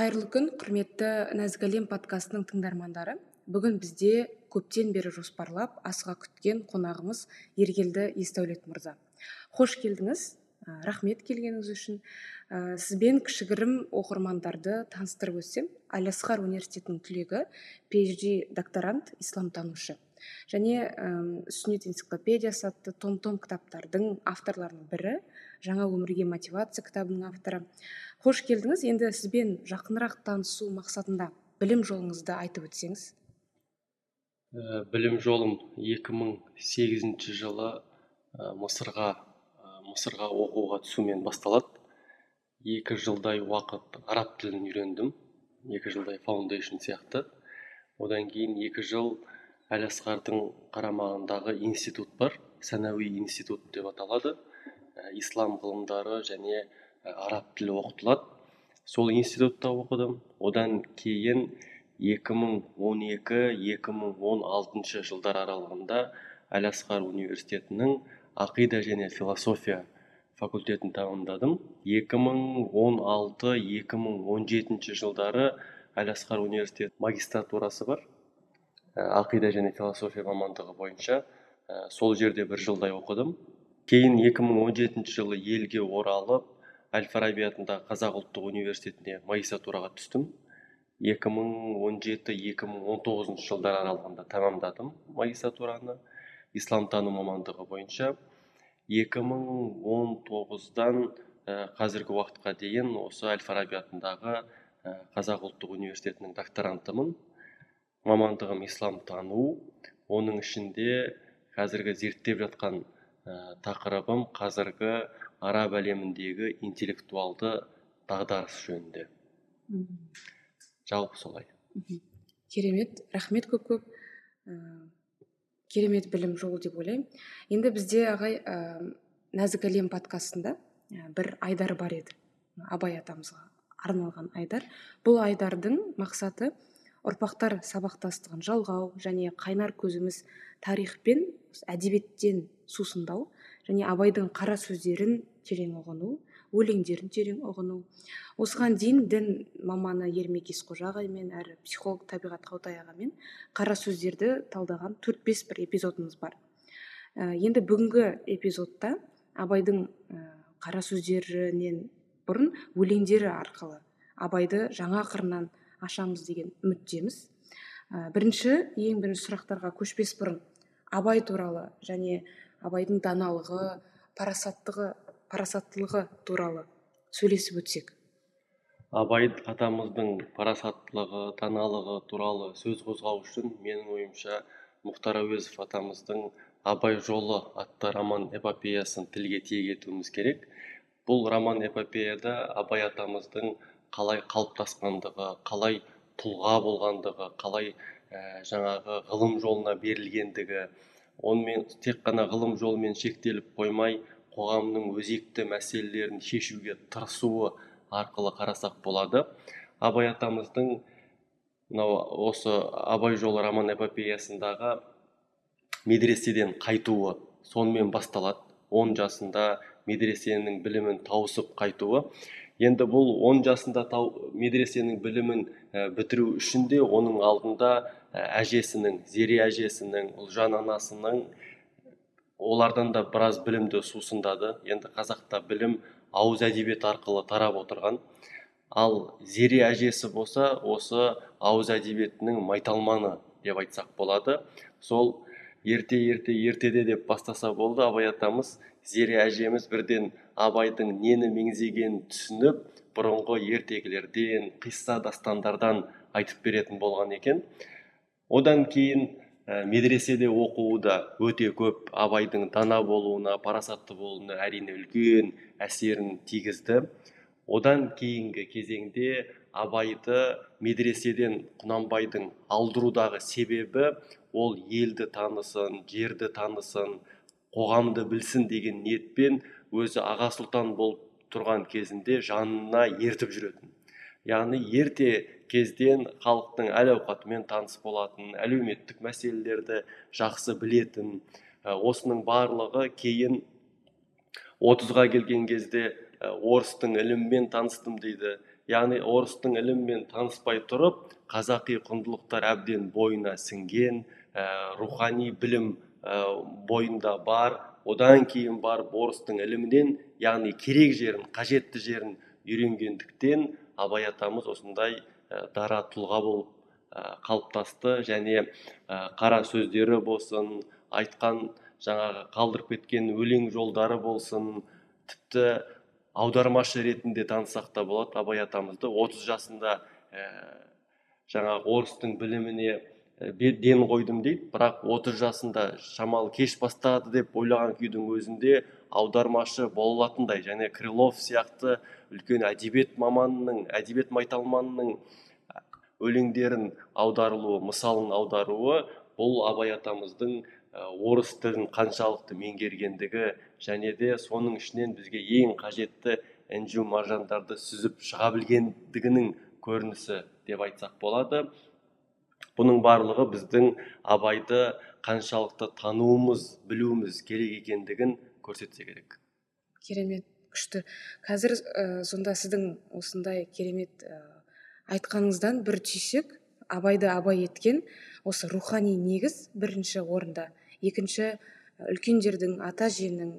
қайырлы күн құрметті нәзік әлем подкастының тыңдармандары. Бүгін бізде көптен бері жоспарлап асыға күткен қонағымыз ергелді есдәулет мырза. Қош келдіңіз. Рахмет келгеніңіз үшін. Ә, сізбен кішігірім оқырмандарды таныстырып өтсем әл университетінің түлегі phd докторант исламтанушы. Және сүннет энциклопедиясы атты том том кітаптардың авторларының бірі жаңа өмірге мотивация кітабының авторы. Қош келдіңіз. Енді сізбен жақынырақ танысу мақсатында білім жолыңызды айтып өтсеңіз. Ә, білім жолым 2008 жылы ә, мысырға ә, мысырға оқуға түсумен басталады. Екі жылдай уақыт араб тілін үйрендім. Екі жылдай фаундейшн сияқты. Одан кейін екі жыл әл асқардың қарамағындағы институт бар. Санауи институт деп аталады. Ә, ислам ғылымдары және араб тілі оқытылады. Сол институтта оқыдым. Одан кейін 2012-2016 жылдар аралығында әл асқар университетінің ақида және философия факультетін тәмамдадым. 2016-2017 жылдары әл асқар университет магистратурасы бар. Ә, ақида және философия мамандығы бойынша ә, сол жерде бір жылдай оқыдым. Кейін 2017 жылы елге оралып әл фараби атындағы қазақ ұлттық университетіне магистратураға түстім. 2017-2019 жылдар аралығында тәмамдадым магистратураны исламтану мамандығы бойынша. 2019-дан ә, қазіргі уақытқа дейін осы әл фараби атындағы қазақ ұлттық университетінің докторантымын. Мамандығым тану оның ішінде қазіргі зерттеп жатқан ә, тақырыбым қазіргі араб әлеміндегі интеллектуалды дағдарыс жөнінде. Жалпы солай. Керемет рахмет көп көп. Ә, керемет білім жолы деп ойлаймын. Енді бізде ағай ә, нәзік әлем подкастында бір айдар бар еді. Абай атамызға арналған айдар. Бұл айдардың мақсаты ұрпақтар сабақтастығын жалғау және қайнар көзіміз тарих пен әдебиеттен сусындау. Және абайдың қара сөздерін терең ұғыну өлеңдерін терең ұғыну. Осыған дейін дін маманы ермек есқожа ағаймен әрі психолог табиғат қаутай ағамен қара сөздерді талдаған төрт бес бір эпизодымыз бар. Ә, енді бүгінгі эпизодта абайдың ә, қара сөздерінен бұрын өлеңдері арқылы абайды жаңа қырынан ашамыз деген үміттеміз. Ә, бірінші ең бірінші сұрақтарға көшпес бұрын абай туралы және абайдың даналығы парасаттығы парасаттылығы туралы сөйлесіп өтсек. Абай атамыздың парасаттылығы даналығы туралы сөз қозғау үшін менің ойымша мұхтар әуезов атамыздың абай жолы атты роман эпопеясын тілге тиек етуіміз керек. Бұл роман эпопеяда абай атамыздың қалай қалыптасқандығы қалай тұлға болғандығы қалай ә, жаңағы ғылым жолына берілгендігі онымен тек қана ғылым жолымен шектеліп қоймай қоғамның өзекті мәселелерін шешуге тырысуы арқылы қарасақ болады. Абай атамыздың мынау осы абай жолы роман эпопеясындағы медреседен қайтуы сонымен басталады. Он жасында медресенің білімін тауысып қайтуы енді бұл он жасында тау, медресенің білімін ә, бітіру үшін де оның алдында әжесінің зере әжесінің ұлжан анасының олардан да біраз білімді сусындады. Енді қазақта білім ауыз әдебиет арқылы тарап отырған. Ал зере әжесі болса осы ауыз әдебиетінің майталманы деп айтсақ болады. Сол ерте ерте ертеде деп бастаса болды. Абай атамыз зере әжеміз бірден абайдың нені меңзегенін түсініп бұрынғы ертегілерден қисса дастандардан айтып беретін болған екен. Одан кейін ә, медреседе оқуы да өте көп. Абайдың дана болуына парасатты болуына әрине үлкен әсерін тигізді. Одан кейінгі кезеңде абайды медреседен құнанбайдың алдырудағы себебі ол елді танысын жерді танысын қоғамды білсін деген ниетпен өзі аға сұлтан болып тұрған кезінде жанына ертіп жүретін. Яғни ерте кезден халықтың әл ауқатымен таныс болатын әлеуметтік мәселелерді жақсы білетін осының барлығы кейін отызға келген кезде орыстың ілімімен таныстым дейді. Яғни орыстың ілімімен таныспай тұрып қазақи құндылықтар әбден бойына сіңген рухани білім ә, бойында бар. Одан кейін барып орыстың ілімінен яғни керек жерін қажетті жерін үйренгендіктен абай атамыз осындай дара тұлға болып ә, қалыптасты және ә, қара сөздері болсын айтқан жаңағы қалдырып кеткен өлең жолдары болсын тіпті аудармашы ретінде танысақ та болады. Абай атамызды 30 жасында ә, жаңағы орыстың біліміне ден қойдым дейді. Бірақ 30 жасында шамалы кеш бастады деп ойлаған күйдің өзінде аудармашы бола алатындай және крылов сияқты үлкен әдебиет маманының әдебиет майталманының өлеңдерін аударылуы мысалын аударуы бұл абай атамыздың орыс тілін қаншалықты меңгергендігі және де соның ішінен бізге ең қажетті інжу маржандарды сүзіп шыға білгендігінің көрінісі деп айтсақ болады. Бұның барлығы біздің абайды қаншалықты тануымыз білуіміз керек екендігін көрсетсе керек. Керемет. Күшті. Қазір ә, сонда сіздің осындай керемет ә, айтқаныңыздан бір түйсек абайды абай еткен осы рухани негіз бірінші орында. Екінші үлкендердің ата әженің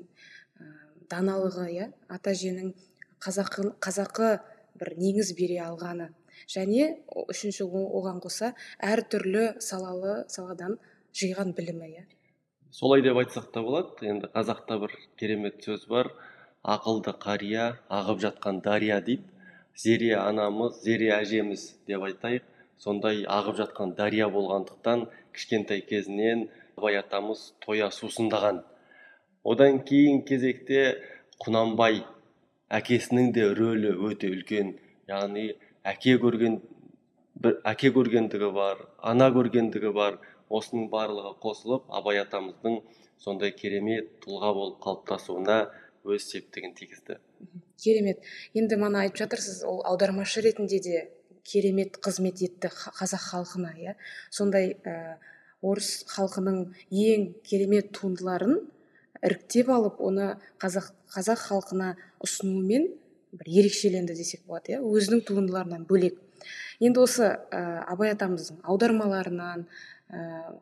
даналығы иә ата әженің қазақы, қазақы бір негіз бере алғаны. Және үшінші оған қоса әртүрлі салалы саладан жиған білімі иә. Солай деп айтсақ та болады. Енді қазақта бір керемет сөз бар. Ақылды қария ағып жатқан дария дейді зере анамыз зере әжеміз деп айтайық. Сондай ағып жатқан дария болғандықтан кішкентай кезінен абай атамыз тоя сусындаған. Одан кейін кезекте құнанбай әкесінің де рөлі өте үлкен. Яғни әке көрген бір әке көргендігі бар ана көргендігі бар. Осының барлығы қосылып абай атамыздың сондай керемет тұлға болып қалыптасуына өз септігін тигізді. Керемет. Енді мана айтып жатырсыз ол аудармашы ретінде де керемет қызмет етті қазақ халқына иә. Сондай ә, орыс халқының ең керемет туындыларын іріктеп алып оны қазақ қазақ халқына ұсынуымен бір ерекшеленді десек болады иә өзінің туындыларынан бөлек. Енді осы ә, абай атамыздың аудармаларынан ә,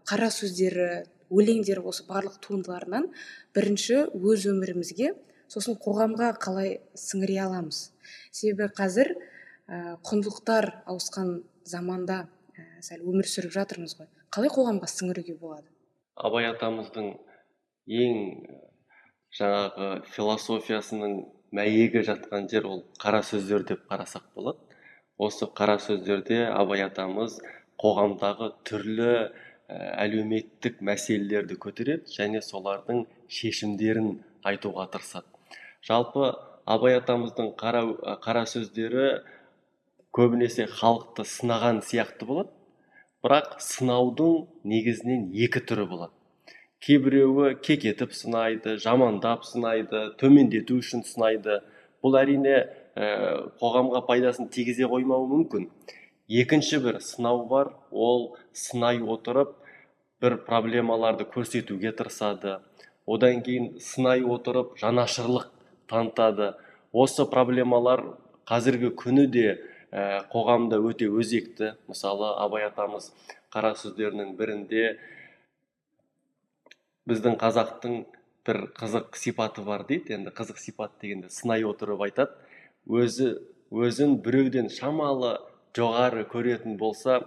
қара сөздері өлеңдері осы барлық туындыларынан бірінші өз өмірімізге сосын қоғамға қалай сіңіре аламыз? Себебі қазір ә, құндылықтар ауысқан заманда ә, сәл өмір сүріп жатырмыз ғой. Қалай қоғамға сіңіруге болады? Абай атамыздың ең жаңағы философиясының мәйегі жатқан жер ол қара сөздер деп қарасақ болады. Осы қара сөздерде абай атамыз қоғамдағы түрлі әлеуметтік мәселелерді көтереді және солардың шешімдерін айтуға тырысады. Жалпы абай атамыздың қара, қара сөздері көбінесе халықты сынаған сияқты болады. Бірақ сынаудың негізінен екі түрі болады. Кейбіреуі кекетіп сынайды жамандап сынайды төмендету үшін сынайды. Бұл әрине ә, қоғамға пайдасын тигізе қоймауы мүмкін. Екінші бір сынау бар. Ол сынай отырып бір проблемаларды көрсетуге тырысады. Одан кейін сынай отырып жанашырлық танытады. Осы проблемалар қазіргі күні де ә, қоғамда өте өзекті. Мысалы абай атамыз қара сөздерінің бірінде біздің қазақтың бір қызық сипаты бар дейді. Енді қызық сипат дегенде сынай отырып айтады. Өзі өзін біреуден шамалы жоғары көретін болса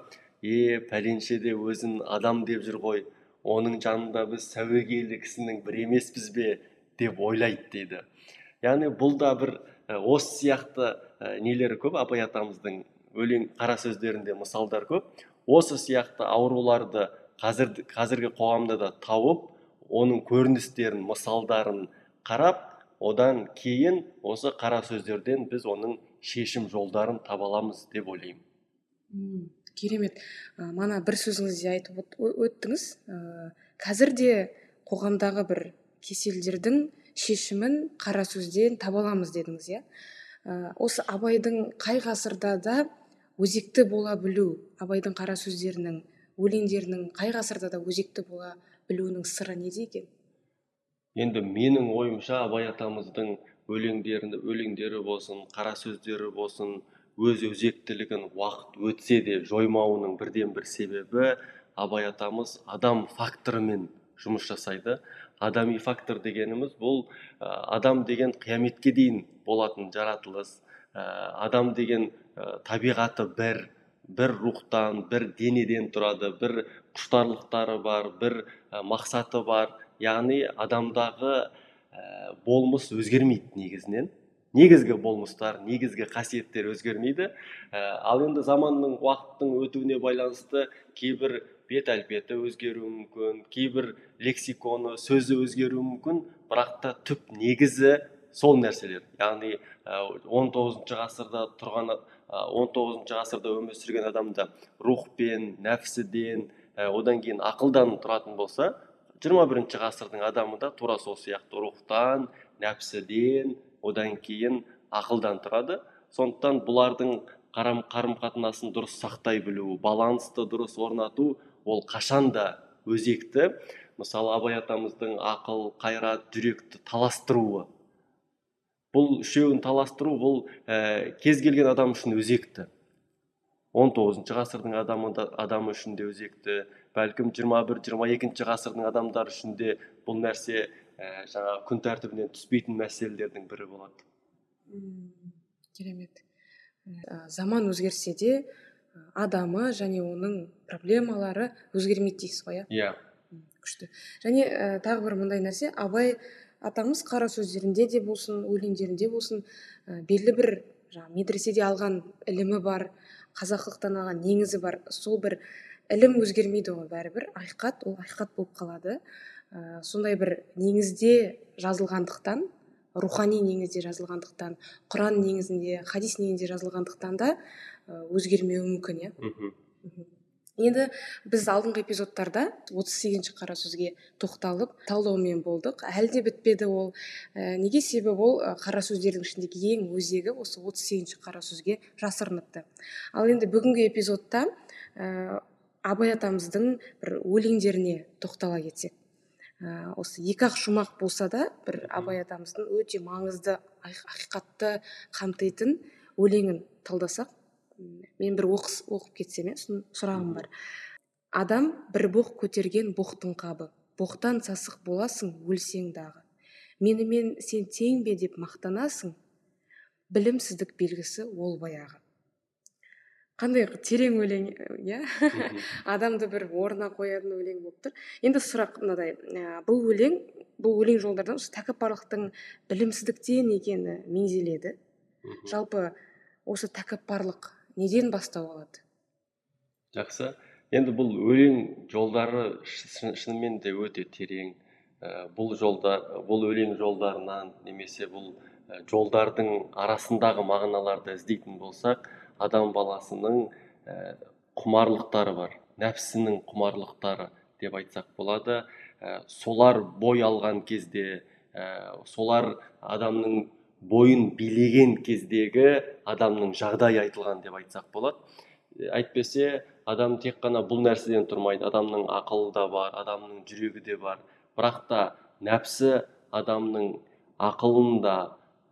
е пәленше де өзін адам деп жүр ғой оның жанында біз сәуегейлі кісінің бір емеспіз бе? деп ойлайды дейді. Яғни бұл да бір осы сияқты нелері көп. Абай атамыздың өлең қара сөздерінде мысалдар көп. Осы сияқты ауруларды қазір, қазіргі қоғамда да тауып оның көріністерін мысалдарын қарап одан кейін осы қара сөздерден біз оның шешім жолдарын таба аламыз деп ойлаймын. Керемет. Ә, мана бір сөзіңізде айтып өттіңіз. Ә, қазір де қоғамдағы бір кеселдердің шешімін қара сөзден таба аламыз дедіңіз иә? Ә, осы абайдың қай ғасырда да өзекті бола білу абайдың қара сөздерінің өлеңдерінің қай ғасырда да өзекті бола білуінің сыры неде екен? Енді менің ойымша абай атамыздың өлеңдерін өлеңдері болсын қара сөздері болсын өз өзектілігін уақыт өтсе де жоймауының бірден бір себебі абай атамыз адам факторымен жұмыс жасайды. Адами фактор дегеніміз бұл адам деген қияметке дейін болатын жаратылыс адам деген табиғаты бір бір рухтан бір денеден тұрады бір құштарлықтары бар бір мақсаты бар. Яғни адамдағы болмыс өзгермейді негізінен. Негізгі болмыстар негізгі қасиеттер өзгермейді. Ал енді заманның уақыттың өтуіне байланысты кейбір бет әлпеті өзгеруі мүмкін кейбір лексиконы сөзі өзгеруі мүмкін бірақ та түп негізі сол нәрселер. Яғни он тоғызыншы ғасырда тұрған он тоғызыншы ғасырда өмір сүрген адамда рухпен нәпсіден одан кейін ақылдан тұратын болса жиырма бірінші ғасырдың адамы да тура сол сияқты. Рухтан нәпсіден одан кейін ақылдан тұрады. Сондықтан бұлардың қарым қатынасын дұрыс сақтай білу балансты дұрыс орнату ол қашан да өзекті. Мысалы абай атамыздың ақыл қайрат жүректі таластыруы. Бұл үшеуін таластыру бұл ә, кез келген адам үшін өзекті. 19 тоғызыншы ғасырдың адамы да, адамы үшін де өзекті. Бәлкім 21-22 ғасырдың адамдары үшін де бұл нәрсе ә, жаңа күн тәртібінен түспейтін мәселелердің бірі болады. Керемет. Ә, заман өзгерсе де адамы және оның проблемалары өзгермейді дейсіз ғой иә? Күшті. Және ә, тағы бір мындай нәрсе. Абай атамыз қара сөздерінде де болсын өлеңдерінде болсын ә, белгілі бір жаңағы медреседе алған ілімі бар қазақылықтан алған негізі бар сол бір ілім өзгермейді ғой бәрібір. Ақиқат ол ақиқат болып қалады. Ә, сондай бір негізде жазылғандықтан рухани негізде жазылғандықтан құран негізінде хадис негізінде жазылғандықтан да өзгермеуі мүмкін иә? Енді біз алдыңғы эпизодтарда отыз сегізінші қара сөзге тоқталып талдаумен болдық. Әлі де бітпеді ол. Ә, неге себебі ол қара сөздердің ішіндегі ең өзегі осы отыз сегізінші қара сөзге жасырыныпты. Ал енді бүгінгі эпизодта ә, абай атамыздың бір өлеңдеріне тоқтала кетсек. Ә, осы екі ақ шумақ болса да бір абай атамыздың өте маңызды ақиқатты қамтитын өлеңін талдасақ мен бір оқыс оқып кетсем иә сұрағым бар. Адам бір боқ көтерген боқтың қабы. Боқтан сасық боласың өлсең дағы. Менімен сен тең бе деп мақтанасың? Білімсіздік белгісі ол баяғы. Қандай терең өлең иә? Адамды бір орнына қоятын өлең болып тұр. Енді сұрақ мынадай. Ә, бұл өлең бұл өлең жолдардан осы тәкаппарлықтың білімсіздіктен екені меңзеледі. Жалпы осы тәкаппарлық неден бастау алады. Жақсы. Енді бұл өлең жолдары шынымен де өте терең. Ә, бұл жолда бұл өлең жолдарынан немесе бұл ә, жолдардың арасындағы мағыналарды іздейтін болсақ адам баласының ә, құмарлықтары бар нәпсінің құмарлықтары деп айтсақ болады. Солар бой алған кезде солар адамның бойын билеген кездегі адамның жағдайы айтылған деп айтсақ болады. Әйтпесе адам тек қана бұл нәрседен тұрмайды. Адамның ақылы да бар адамның жүрегі де бар. Бірақ та нәпсі адамның ақылын да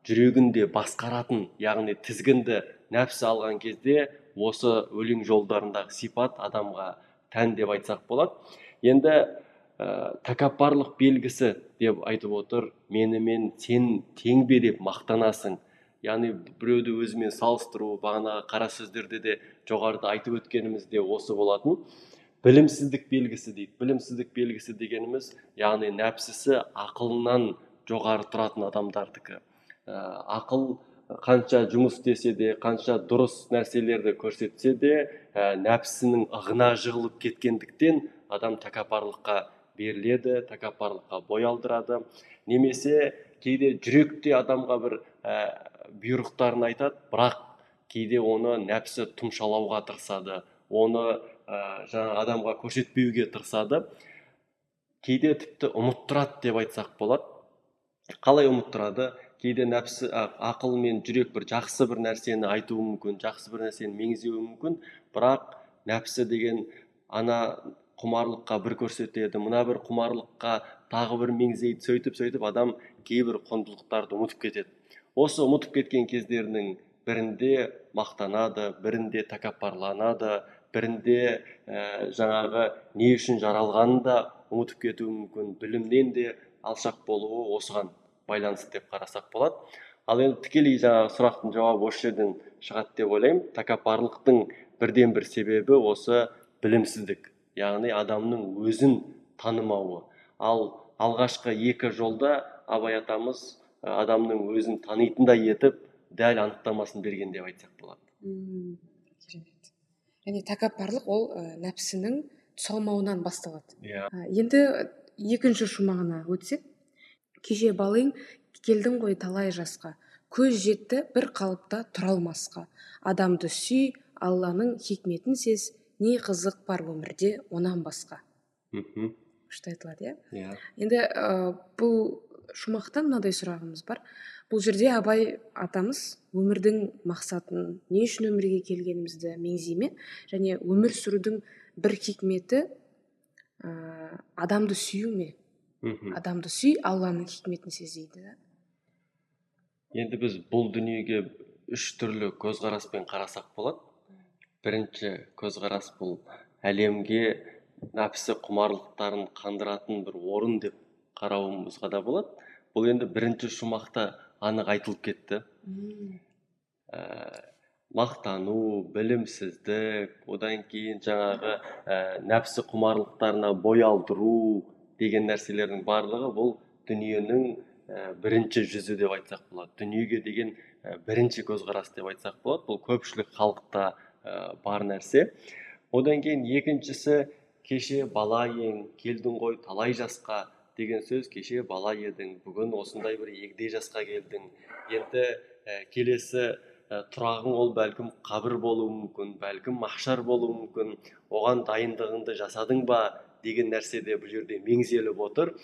жүрегін де басқаратын яғни тізгінді нәпсі алған кезде осы өлең жолдарындағы сипат адамға тән деп айтсақ болады. Енді ә, тәкаппарлық белгісі деп айтып отыр. Менімен сен тең бе деп мақтанасың. Яғни біреуді өзімен салыстыру бағанағы қара сөздерде де жоғарыда айтып өткеніміз де осы болатын. Білімсіздік белгісі дейді. Білімсіздік белгісі дегеніміз яғни нәпсісі ақылынан жоғары тұратын адамдардікі. Ә, ақыл қанша жұмыс істесе де қанша дұрыс нәрселерді көрсетсе де ә, нәпсінің ығына жығылып кеткендіктен адам тәкаппарлыққа беріледі тәкаппарлыққа бой алдырады. Немесе кейде жүректе адамға бір ә, бұйрықтарын айтады бірақ кейде оны нәпсі тұмшалауға тырысады оны ә, жаңағы адамға көрсетпеуге тырысады. Кейде тіпті ұмыттырады деп айтсақ болады. Қалай ұмыттырады? Кейде нәпсі ақыл мен жүрек бір жақсы бір нәрсені айтуы мүмкін жақсы бір нәрсені меңзеуі мүмкін. Бірақ нәпсі деген ана құмарлыққа бір көрсетеді мына бір құмарлыққа тағы бір меңзейді сөйтіп сөйтіп адам кейбір құндылықтарды ұмытып кетеді. Осы ұмытып кеткен кездерінің бірінде мақтанады бірінде тәкаппарланады бірінде ә, жаңағы не үшін жаралғанын да ұмытып кетуі мүмкін білімнен де алшақ болуы осыған байланысты деп қарасақ болады. Ал енді тікелей жаңағы сұрақтың жауабы осы жерден шығады деп ойлаймын. Тәкаппарлықтың бірден бір себебі осы білімсіздік. Яғни адамның өзін танымауы. Ал алғашқы екі жолда абай атамыз адамның өзін танитындай етіп дәл анықтамасын берген деп айтсақ болады. Керемет. Яғни тәкаппарлық ол ә, нәпсінің тұсалмауынан басталады. Иә. Енді екінші шумағына өтсек. Кеше балың келдің ғой талай жасқа. Көз жетті бір қалыпта тұра алмасқа. Адамды сүй алланың хикметін сез не қызық бар өмірде онан басқа. Мхм. Күшті айтылады иә? Иә. Енді ә, бұл шумақтан мынадай сұрағымыз бар. Бұл жерде абай атамыз өмірдің мақсатын не үшін өмірге келгенімізді меңзей және өмір сүрудің бір хикметі ә, адамды сүю ме? Мхм. Адамды сүй алланың хикметін сез дейді да? Енді біз бұл дүниеге үш түрлі көзқараспен қарасақ болады. Бірінші көзқарас бұл әлемге нәпсі құмарлықтарын қандыратын бір орын деп қарауымызға да болады. Бұл енді бірінші шумақта анық айтылып кетті. Ә, мақтану білімсіздік одан кейін жаңағы ә, нәпсі құмарлықтарына бой алдыру деген нәрселердің барлығы бұл дүниенің ә, бірінші жүзі деп айтсақ болады. Дүниеге деген ә, бірінші көзқарас деп айтсақ болады. Бұл көпшілік халықта ә, бар нәрсе. Одан кейін екіншісі кеше бала ең келдің ғой талай жасқа деген сөз. Кеше бала едің бүгін осындай бір егде жасқа келдің енді ә, келесі ә, тұрағың ол бәлкім қабір болуы мүмкін бәлкім махшар болуы мүмкін. Оған дайындығыңды жасадың ба? деген нәрсе де бұл жерде меңзеліп отыр.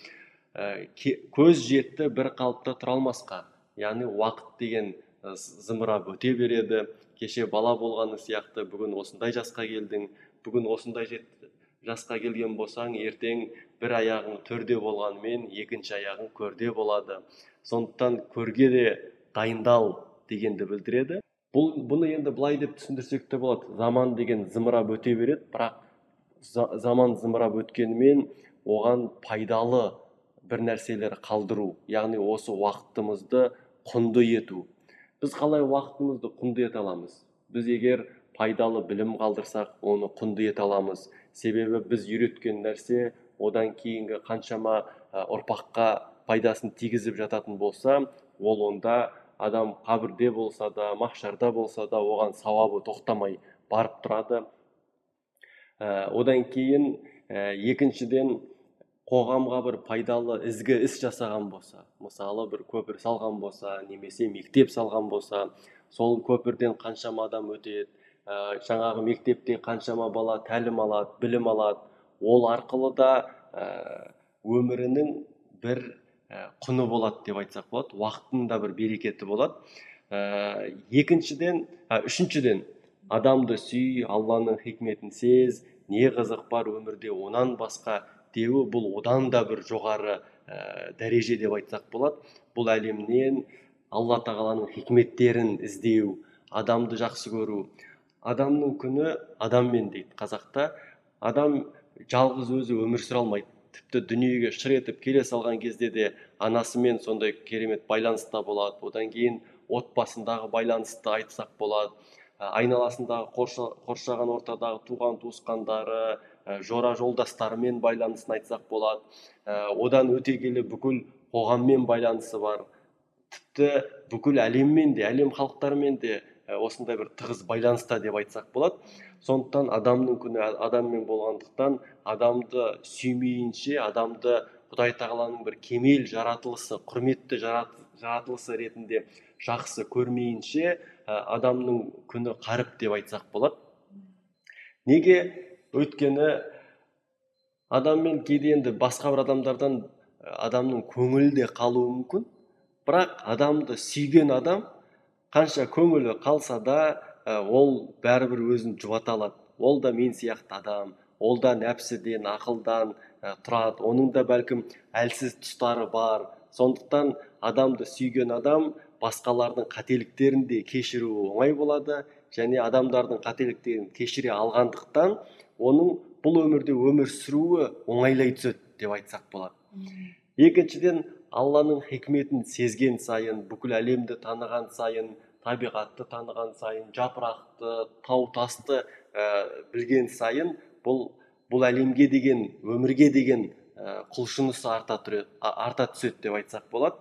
Ә, көз жетті бір қалыпта тұра алмасқа. Яғни уақыт деген зымырап өте береді. Кеше бала болғаны сияқты бүгін осындай жасқа келдің бүгін осындай жет, жасқа келген болсаң ертең бір аяғың төрде болғанымен екінші аяғың көрде болады. Сондықтан көрге де дайындал дегенді білдіреді. Бұл бұны енді былай деп түсіндірсек те болады. Заман деген зымырап өте береді бірақ заман зымырап өткенімен оған пайдалы бір нәрселер қалдыру яғни осы уақытымызды құнды ету біз қалай уақытымызды құнды ете аламыз? Біз егер пайдалы білім қалдырсақ оны құнды ете аламыз. Себебі біз үйреткен нәрсе одан кейінгі қаншама ұрпаққа пайдасын тигізіп жататын болса ол онда адам қабірде болса да махшарда болса да оған сауабы тоқтамай барып тұрады. Одан кейін екіншіден қоғамға бір пайдалы ізгі іс жасаған болса мысалы бір көпір салған болса немесе мектеп салған болса сол көпірден қаншама адам өтеді ә, жаңағы мектепте қаншама бала тәлім алады білім алады. Ол арқылы да ә, өмірінің бір құны болады деп айтсақ болады уақыттың да бір берекеті болады. Ә, екіншіден ә, үшіншіден адамды сүй алланың хикметін сез не қызық бар өмірде онан басқа деуі бұл одан да бір жоғары ә, дәреже деп айтсақ болады. Бұл әлемнен алла тағаланың хикметтерін іздеу адамды жақсы көру. Адамның күні адаммен дейді қазақта. Адам жалғыз өзі өмір сүре алмайды. Тіпті дүниеге шыр етіп келе салған кезде де анасымен сондай керемет байланыста болады. Одан кейін отбасындағы байланысты айтсақ болады. Айналасындағы қоршаған ортадағы туған туысқандары жора жолдастарымен байланысын айтсақ болады. Одан өте келе бүкіл қоғаммен байланысы бар. Тіпті бүкіл әлеммен де әлем халықтарымен де осындай бір тығыз байланыста деп айтсақ болады. Сондықтан адамның күні адаммен болғандықтан адамды сүймейінше адамды құдай тағаланың бір кемел жаратылысы құрметті жаратылысы ретінде жақсы көрмейінше адамның күні қаріп деп айтсақ болады. Неге өйткені адаммен кейде енді басқа бір адамдардан адамның көңілі де қалуы мүмкін. Бірақ адамды сүйген адам қанша көңілі қалса да ол бәрібір өзін жұбата алады. Ол да мен сияқты адам ол да нәпсіден ақылдан тұрады. Оның да бәлкім әлсіз тұстары бар. Сондықтан адамды сүйген адам басқалардың қателіктерін де кешіруі оңай болады. Және адамдардың қателіктерін кешіре алғандықтан оның бұл өмірде өмір сүруі оңайлай түседі деп айтсақ болады. Екіншіден алланың хикметін сезген сайын бүкіл әлемді таныған сайын табиғатты таныған сайын жапырақты тау тасты ә, білген сайын бұл бұл әлемге деген өмірге деген ә, құлшынысы арта, арта түседі деп айтсақ болады.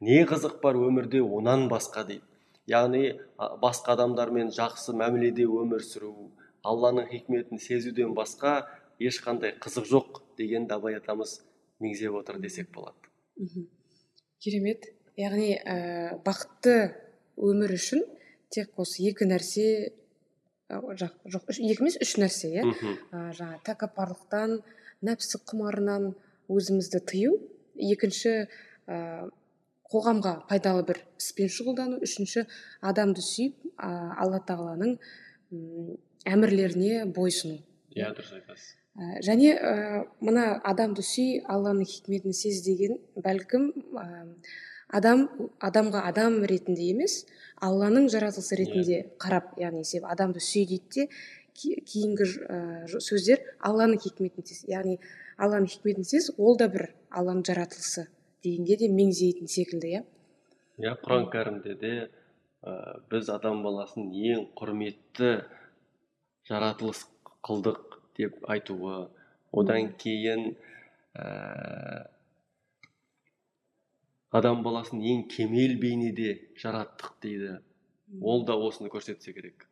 Не қызық бар өмірде онан басқа дейді. Яғни басқа адамдармен жақсы мәміледе өмір сүру алланың хикметін сезуден басқа ешқандай қызық жоқ дегенді абай атамыз меңзеп отыр десек болады. Керемет. Яғни ә, бақытты өмір үшін тек осы екі нәрсе жоқ, жоқ екі емес үш нәрсе иә? Ә, жаңағы тәкаппарлықтан нәпсі құмарынан өзімізді тыю. Екінші ә, қоғамға пайдалы бір іспен шұғылдану үшінші адамды сүйіп ә, алла тағаланың әмірлеріне бойсыну иә дұрыс айтасыз. Ә, және ә, мына адамды сүй алланың хикметін сез деген бәлкім ә, адам адамға адам ретінде емес алланың жаратылысы ретінде yeah. Қарап яғни себебі адамды сүй дейді де кейінгі ә, сөздер алланың хикметін сез яғни алланың хикметін сез ол да бір алланың жаратылысы. Дегенге де меңзейтін секілді иә? Иә құран кәрімде де ә, біз адам баласын ең құрметті жаратылыс қылдық деп айтуы. Одан кейін ә, адам баласын ең кемел бейнеде жараттық дейді. Ол да осыны көрсетсе керек.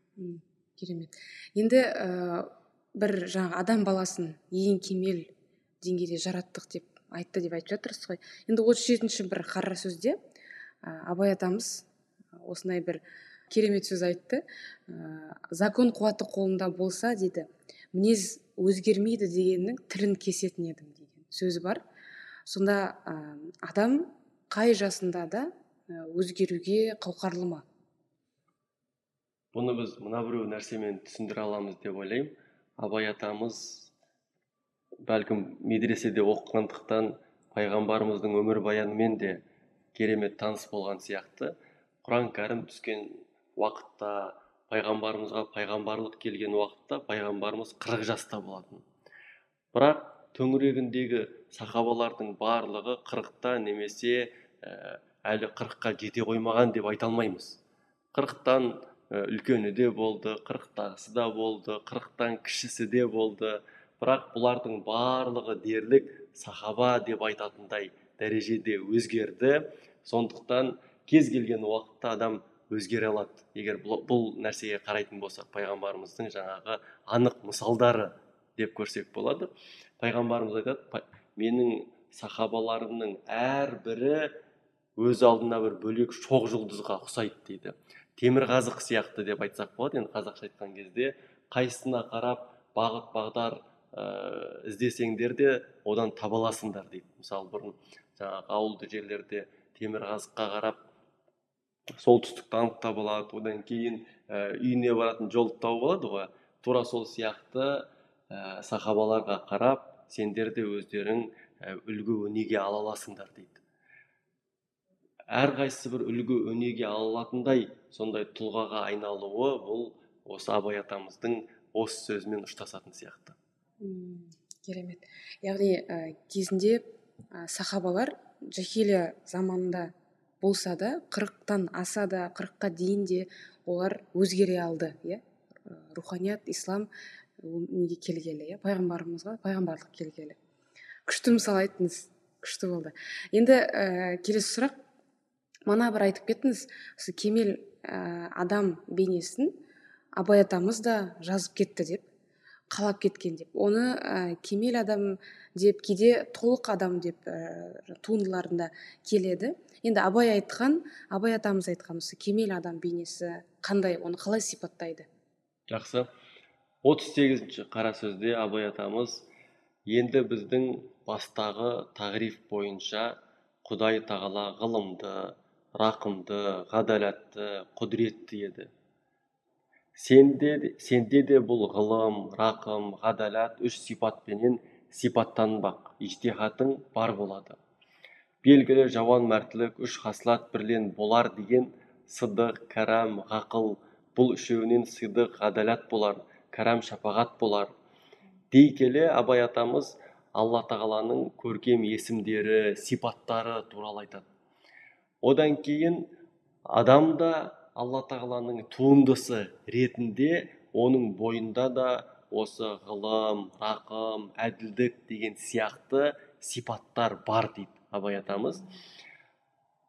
Керемет. Енді ә, бір жаңағы адам баласын ең кемел деңгейде жараттық деп айтты деп айтып жатырсыз ғой енді отыз жетінші бір қара сөзде абай атамыз осындай бір керемет сөз айтты ә, закон қуаты қолында болса дейді мінез өзгермейді дегеннің тілін кесетін едім деген сөзі бар. Сонда адам қай жасында да өзгеруге қауқарлы ма? Бұны біз мына біреу нәрсемен түсіндіре аламыз деп ойлаймын. Абай атамыз бәлкім медреседе оқығандықтан пайғамбарымыздың өмірбаянымен де керемет таныс болған сияқты. Құран кәрім түскен уақытта пайғамбарымызға пайғамбарлық келген уақытта пайғамбарымыз қырық жаста болатын. Бірақ төңірегіндегі сахабалардың барлығы қырықта немесе ә, әлі қырыққа жете қоймаған деп айта алмаймыз. Қырықтан ә, үлкені де болды қырықтағысы да болды қырықтан кішісі де болды. Бірақ бұлардың барлығы дерлік сахаба деп айтатындай дәрежеде өзгерді. Сондықтан кез келген уақытта адам өзгере алады. Егер бұл, бұл нәрсеге қарайтын болсақ пайғамбарымыздың жаңағы анық мысалдары деп көрсек болады. Пайғамбарымыз айтады менің сахабаларымның әрбірі өз алдына бір бөлек шоқ жұлдызға ұқсайды дейді. Темір қазық сияқты деп айтсақ болады. Енді қазақша айтқан кезде қайсысына қарап бағыт бағдар ә, іздесеңдер де одан таба аласыңдар дейді мысалы бұрын жаңағы ауылды жерлерде темір қазыққа қарап солтүстікті анықтап алады одан кейін ә, үйіне баратын жолды тауып алады ғой. Тура сол сияқты ә, сахабаларға қарап сендер де өздерің ә, үлгі өнеге ала аласыңдар дейді әрқайсысы бір үлгі өнеге ала алатындай сондай тұлғаға айналуы бұл осы абай атамыздың осы сөзімен ұштасатын сияқты. Керемет. Яғни ә, кезінде ә, сахабалар жахилия заманында болса да қырықтан аса да қырыққа дейін де олар өзгере алды иә? Руханият ислам неге келгелі иә? Пайғамбарымызға пайғамбарлық келгелі. Күшті мысал айттыңыз күшті болды. Енді ә, келесі сұрақ. Мана бір айтып кеттіңіз осы кемел ә, адам бейнесін абай атамыз да жазып кетті деп. Қалап кеткен деп. Оны ә, кемел адам деп кейде толық адам деп ә, туындыларында келеді. Енді абай айтқан абай атамыз айтқан осы кемел адам бейнесі қандай оны қалай сипаттайды? Жақсы. отыз сегізінші қара сөзде абай атамыз енді біздің бастағы тағриф бойынша құдай тағала ғылымды рақымды ғадалатты құдіретті еді сенде, сенде де бұл ғылым рақым ғадалат үш сипатпенен сипаттанбақ ижтихатың бар болады. Белгілі жауан мәртілік үш хаслат бірлен болар деген сыдық кәрәм ғақыл бұл үшеуінен сыдық ғадалат болар кәрәм шапағат болар. Дей келе абай атамыз алла тағаланың көркем есімдері сипаттары туралы айтады. Одан кейін адам да алла тағаланың туындысы ретінде оның бойында да осы ғылым рақым әділдік деген сияқты сипаттар бар дейді абай атамыз.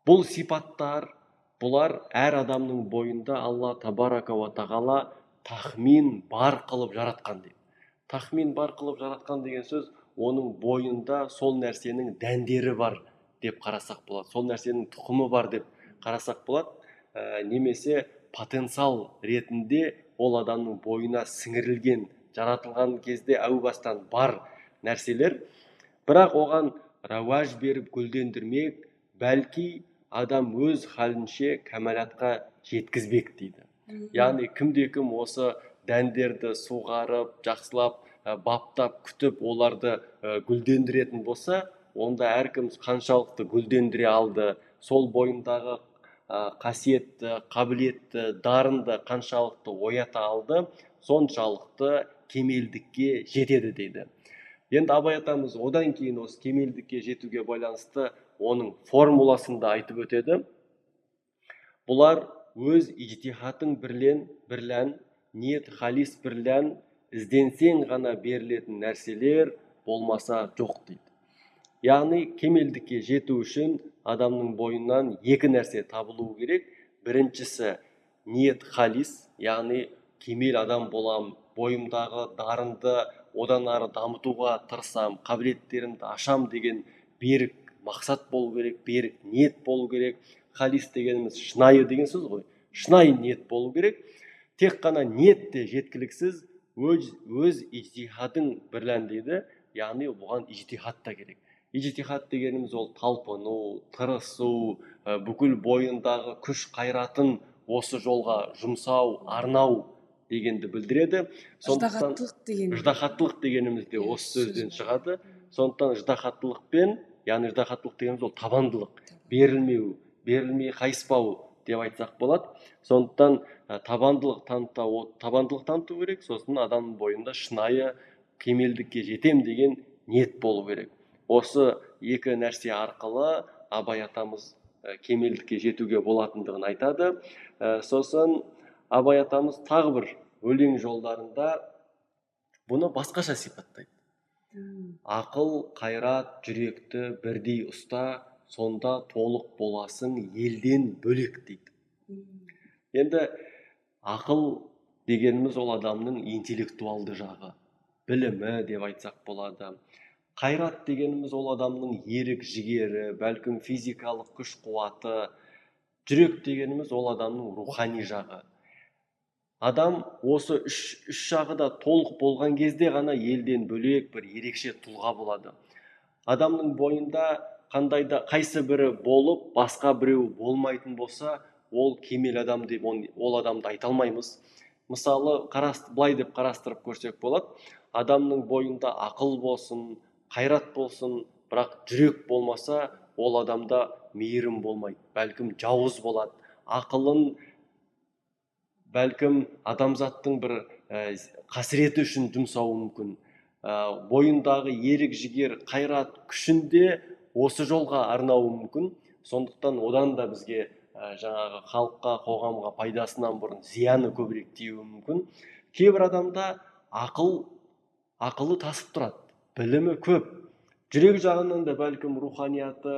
Бұл сипаттар бұлар әр адамның бойында алла табарака ва тағала тахмин бар қылып жаратқан дейді. Тахмин бар қылып жаратқан деген сөз оның бойында сол нәрсенің дәндері бар деп қарасақ болады сол нәрсенің тұқымы бар деп қарасақ болады. Ә, немесе потенциал ретінде ол адамның бойына сіңірілген жаратылған кезде әу бастан бар нәрселер. Бірақ оған рауаж беріп гүлдендірмек бәлки адам өз халінше кәмәлатқа жеткізбек дейді. Яғни кімде кім осы дәндерді суғарып жақсылап баптап күтіп оларды гүлдендіретін болса онда әркім қаншалықты гүлдендіре алды сол бойындағы қасиетті қабілетті дарынды қаншалықты оята алды соншалықты кемелдікке жетеді дейді. Енді абай атамыз одан кейін осы кемелдікке жетуге байланысты оның формуласын да айтып өтеді. Бұлар өз ижтихатың бірлен бірлән ниет халис бірлән ізденсең ғана берілетін нәрселер болмаса жоқ дейді. Яғни кемелдікке жету үшін адамның бойынан екі нәрсе табылу керек. Біріншісі ниет халис яғни кемел адам болам бойымдағы дарынды одан ары дамытуға тырысамын қабілеттерімді ашам деген берік мақсат болу керек берік ниет болу керек. Халис дегеніміз шынайы деген сөз ғой. Шынайы ниет болу керек. Тек қана ниет те жеткіліксіз өз, өз ижтихадың бірлән дейді. Яғни бұған ижтихат та керек. Ижтихат дегеніміз ол талпыну тырысу бүкіл бойындағы күш қайратын осы жолға жұмсау арнау дегенді білдіреді. Сондықтан деген ыждахаттылық дегеніміз де осы сөзден шығады. Сондықтан ыждахаттылықпен яғни ыждахаттылық дегеніміз ол табандылық берілмеу берілмей қайыспау деп айтсақ болады. Сондықтан табандылық таныта табандылық таныту керек сосын адамның бойында шынайы кемелдікке жетем деген ниет болу керек. Осы екі нәрсе арқылы абай атамыз кемелдікке жетуге болатындығын айтады. Сосын абай атамыз тағы бір өлең жолдарында бұны басқаша сипаттайды. Ақыл қайрат жүректі бірдей ұста сонда толық боласың елден бөлек дейді. Енді ақыл дегеніміз ол адамның интеллектуалды жағы білімі деп айтсақ болады. Қайрат дегеніміз ол адамның ерік жігері бәлкім физикалық күш қуаты жүрек дегеніміз ол адамның рухани жағы. Адам осы үш, үш жағы да толық болған кезде ғана елден бөлек бір ерекше тұлға болады. Адамның бойында қандай да қайсы бірі болып басқа біреу болмайтын болса ол кемел адам деп ол адамды айта алмаймыз. Мысалы былай деп қарастырып көрсек болады. Адамның бойында ақыл болсын қайрат болсын бірақ жүрек болмаса ол адамда мейірім болмайды бәлкім жауыз болады. Ақылын бәлкім адамзаттың бір ә, қасіреті үшін жұмсауы мүмкін. Ә, бойындағы ерік жігер қайрат күшін де осы жолға арнауы мүмкін. Сондықтан одан да бізге ә, жаңағы халыққа қоғамға пайдасынан бұрын зияны көбірек тиюі мүмкін. Кейбір адамда ақыл ақылы тасып тұрады. Білімі көп. Жүрек жағынан да бәлкім руханияты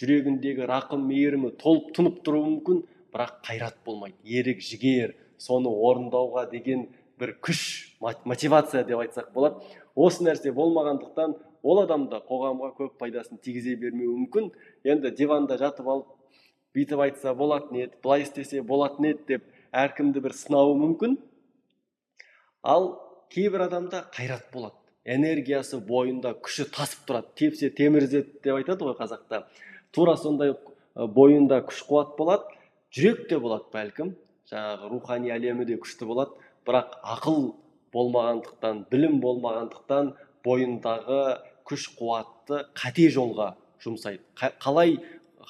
жүрегіндегі рақым мейірімі толып тұнып тұруы мүмкін бірақ қайрат болмайды. Ерік жігер соны орындауға деген бір күш мотивация деп айтсақ болады. Осы нәрсе болмағандықтан ол адам да қоғамға көп пайдасын тигізе бермеуі мүмкін. Енді диванда жатып алып бүйтіп айтса болатын еді былай істесе болатын еді деп әркімді бір сынауы мүмкін. Ал кейбір адамда қайрат болады. Энергиясы бойында күші тасып тұрады. Тепсе темір деп айтады ғой қазақта. Тура сондай бойында күш қуат болады жүрек те болады бәлкім. Жаңағы рухани әлемі де күшті болады. Бірақ ақыл болмағандықтан білім болмағандықтан бойындағы күш қуатты қате жолға жұмсайды. Қалай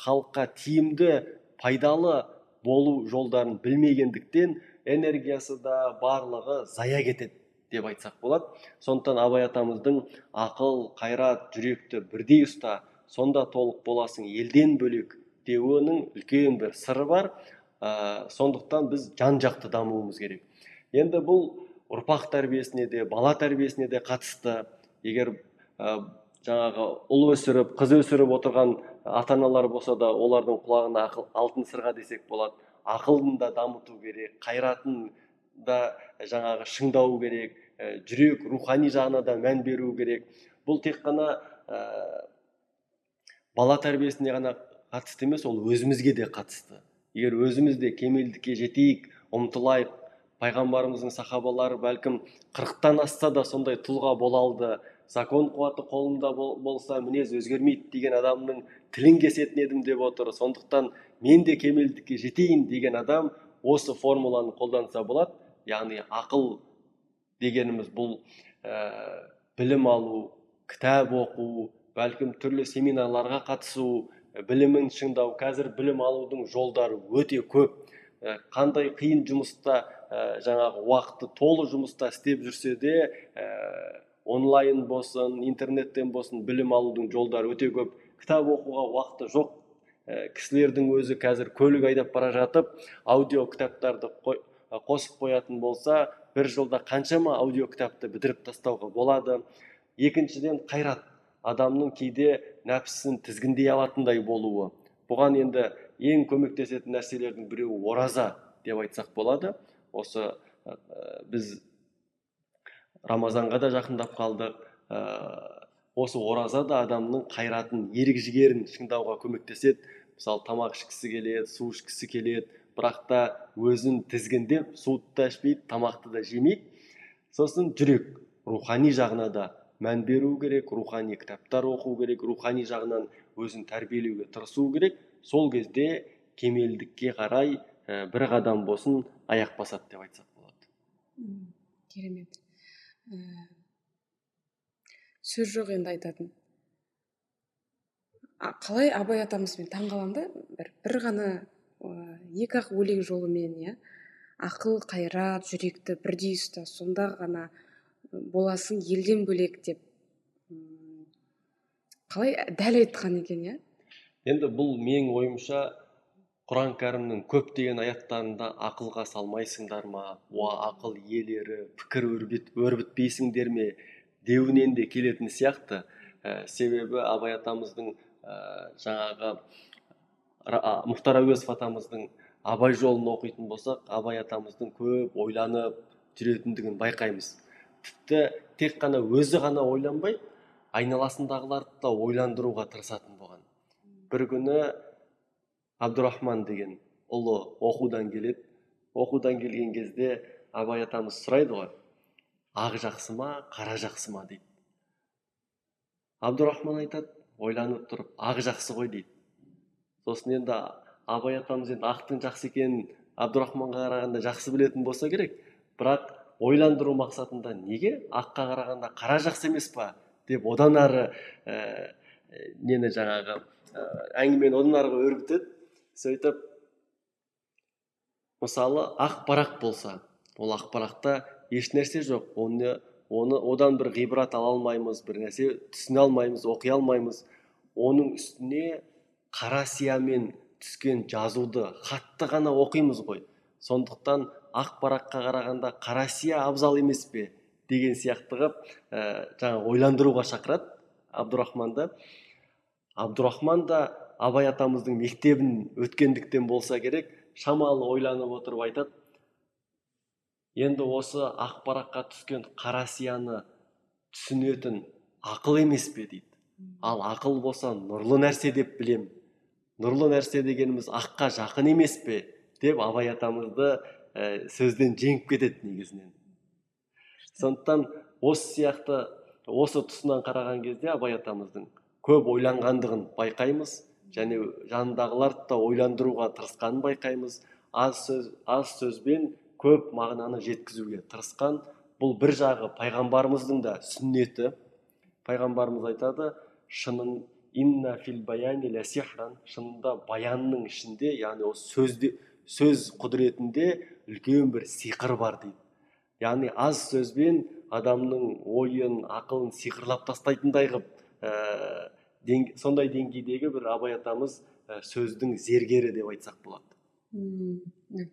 халыққа тиімді пайдалы болу жолдарын білмегендіктен энергиясы да барлығы зая кетеді. Деп айтсақ болады. Сондықтан абай атамыздың ақыл қайрат жүректі бірдей ұста сонда толық боласың елден бөлек деуінің үлкен бір сыры бар. Ә, сондықтан біз жан жақты дамуымыз керек. Енді бұл ұрпақ тәрбиесіне де бала тәрбиесіне де қатысты. Егер ә, жаңағы ұл өсіріп қыз өсіріп отырған ата аналар болса да олардың құлағына ақыл, алтын сырға десек болады. Ақылын да дамыту керек қайратын да жаңағы шыңдау керек. Жүрек рухани жағына да мән беру керек. Бұл тек қана ә, бала тәрбиесіне ғана қатысты емес ол өзімізге де қатысты. Егер өзіміз де кемелдікке жетейік ұмтылайық пайғамбарымыздың сахабалары бәлкім қырықтан асса да сондай тұлға бола алды закон қуаты қолымда болса мінез өзгермейді деген адамның тілін кесетін едім деп отыр. Сондықтан мен де кемелдікке жетейін деген адам осы формуланы қолданса болады яғни ақыл дегеніміз бұл ә, білім алу кітап оқу бәлкім түрлі семинарларға қатысу білімін шыңдау қазір білім алудың жолдары өте көп. Ә, қандай қиын жұмыста ә, жаңағы уақыты толы жұмыста істеп жүрсе де онлайн болсын интернеттен болсын білім алудың жолдары өте көп. Кітап оқуға уақыты жоқ. Ә, кісілердің өзі қазір көлік айдап бара жатып аудио кітаптарды қосып қоятын болса бір жылда қаншама аудио кітапты бітіріп тастауға болады. Екіншіден қайрат адамның кейде нәпсісін тізгіндей алатындай болуы. Бұған енді ең көмектесетін нәрселердің біреуі ораза деп айтсақ болады. Осы ә, біз рамазанға да жақындап қалдық. Ә, осы ораза да адамның қайратын ерік жігерін шыңдауға көмектеседі. Мысалы тамақ ішкісі келеді су ішкісі келеді бірақ та өзін тізгіндеп суды да ішпейді тамақты да жемейді. Сосын жүрек рухани жағына да мән беру керек рухани кітаптар оқу керек рухани жағынан өзін тәрбиелеуге тырысу керек. Сол кезде кемелдікке қарай ә, бір қадам болсын аяқ басады деп айтсақ болады. Керемет. Ә, сөз жоқ енді айтатын. Қалай абай атамызбен таң қаламын да бір, бір ғана екі ақ өлең жолымен иә? Ақыл қайрат жүректі бірдей ұста сонда ғана боласың елден бөлек деп қалай дәл айтқан екен иә? Енді бұл менің ойымша құран кәрімнің көптеген аяттарында ақылға салмайсыңдар ма? Уа ақыл иелері пікір өрбітпейсіңдер ме? Деуінен де келетін сияқты. Ә, себебі абай атамыздың ә, жаңағы мұхтар әуезов атамыздың абай жолын оқитын болсақ абай атамыздың көп ойланып жүретіндігін байқаймыз. Тіпті тек қана өзі ғана ойланбай айналасындағыларды да ойландыруға тырысатын болған. Бір күні абдурахман деген ұлы оқудан келеді. Оқудан келген кезде абай атамыз сұрайды ғой ақ жақсы ма қара жақсы ма? дейді. Абдурахман айтады ойланып тұрып ақ жақсы ғой дейді. Сосын енді абай атамыз енді ақтың жақсы екенін абдурахманға қарағанда жақсы білетін болса керек. Бірақ ойландыру мақсатында неге аққа қарағанда қара жақсы емес па деп одан ары ә, нені жаңағы ә, әңгімені одан арыға өрбітеді. Сөйтіп мысалы ақ парақ болса ол ақ парақта ешнәрсе жоқ. Оны оны одан бір ғибрат ала алмаймыз бір нәрсе түсіне алмаймыз оқи алмаймыз. Оның үстіне қара сиямен түскен жазуды хатты ғана оқимыз ғой. Сондықтан ақ параққа қарағанда қара сия абзал емес пе? деген сияқты қылып ә, жаңағы ойландыруға шақырады абдурахманды абдурахман да абай атамыздың мектебін өткендіктен болса керек шамалы ойланып отырып айтады. Енді осы ақ параққа түскен қара сияны түсінетін ақыл емес пе дейді. Ал ақыл болса нұрлы нәрсе деп білем. Нұрлы нәрсе дегеніміз аққа жақын емес пе деп абай атамызды ә, сөзден жеңіп кетеді негізінен. Сондықтан осы сияқты осы тұсынан қараған кезде абай атамыздың көп ойланғандығын байқаймыз және жанындағыларды да ойландыруға тырысқанын байқаймыз. Аз сөз аз сөзбен көп мағынаны жеткізуге тырысқан бұл бір жағы пайғамбарымыздың да сүннеті. Пайғамбарымыз айтады шынын инна фил баяни шынында баянның ішінде яғни осы сөзде сөз құдіретінде үлкен бір сиқыр бар дейді. Яғни аз сөзбен адамның ойын ақылын сиқырлап тастайтындай қылып ә, сондай деңгейдегі бір абай атамыз ә, сөздің зергері деп айтсақ болады.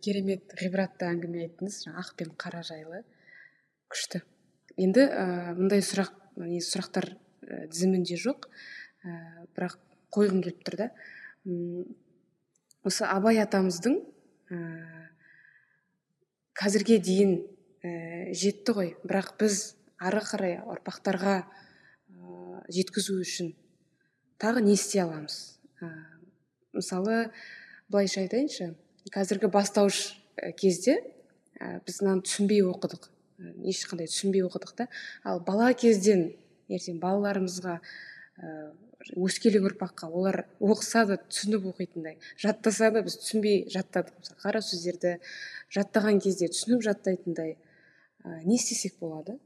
Керемет ғибратты әңгіме айттыңыз ақ пен қара жайлы. Күшті. Енді ә, мындай сұрақ не сұрақтар ә, тізімінде жоқ. Ә, бірақ қойғым келіп тұр да. Осы абай атамыздың ә, қазірге дейін ә, жетті ғой. Бірақ біз ары қарай ұрпақтарға ә, жеткізу үшін тағы не істей аламыз? Ә, мысалы былайша айтайыншы қазіргі бастауыш кезде ә, біз мынаны түсінбей оқыдық. Ешқандай түсінбей оқыдық та. Ал бала кезден ертең балаларымызға ә, өскелең ұрпаққа олар оқыса да түсініп оқитындай. Жаттаса да біз түсінбей жаттадық мысалы қара сөздерді жаттаған кезде түсініп жаттайтындай ә, не істесек болады?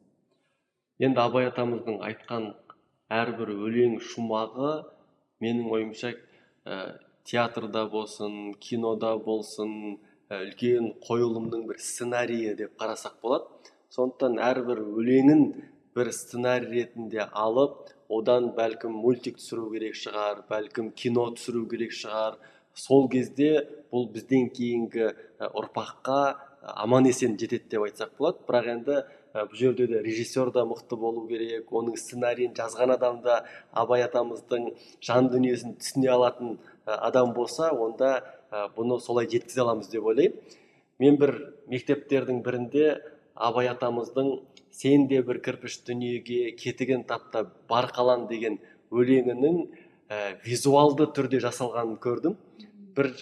Енді абай атамыздың айтқан әрбір өлең шумағы менің ойымша ә, театрда болсын кинода болсын үлкен қойылымның бір сценарийі деп қарасақ болады. Сондықтан әрбір өлеңін бір сценарий ретінде алып одан бәлкім мультик түсіру керек шығар бәлкім кино түсіру керек шығар. Сол кезде бұл бізден кейінгі ұрпаққа аман есен жетеді деп айтсақ болады. Бірақ енді бұл жерде де режиссер да мықты болу керек оның сценарийін жазған адам да абай атамыздың жан дүниесін түсіне алатын адам болса онда бұны солай жеткізе аламыз деп ойлаймын. Мен бір мектептердің бірінде абай атамыздың сен де бір кірпіш дүниеге кетігін тапта бар қалан деген өлеңінің ә, визуалды түрде жасалғанын көрдім. Бір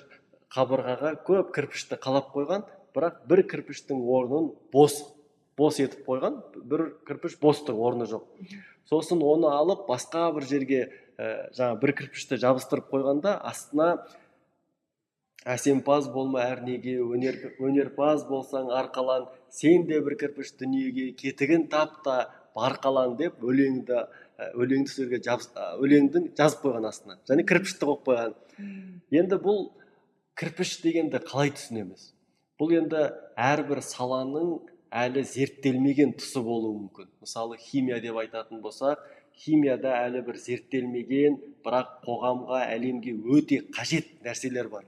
қабырғаға көп кірпішті қалап қойған бірақ бір кірпіштің орнын бос бос етіп қойған бір кірпіш бос тұр орны жоқ. Сосын оны алып басқа бір жерге ә, жаңа бір кірпішті жабыстырып қойғанда астына әсемпаз болма әрнеге өнер, өнерпаз болсаң арқалан сен де бір кірпіш дүниеге кетігін тап та барқалан деп өлеңді өлеңді сөзге өлеңді жазып қойған астына. Және кірпішті қойып қойған. Енді бұл кірпіш дегенді қалай түсінеміз? Бұл енді әрбір саланың әлі зерттелмеген тұсы болуы мүмкін. Мысалы химия деп айтатын болсақ химияда әлі бір зерттелмеген бірақ қоғамға әлемге өте қажет нәрселер бар.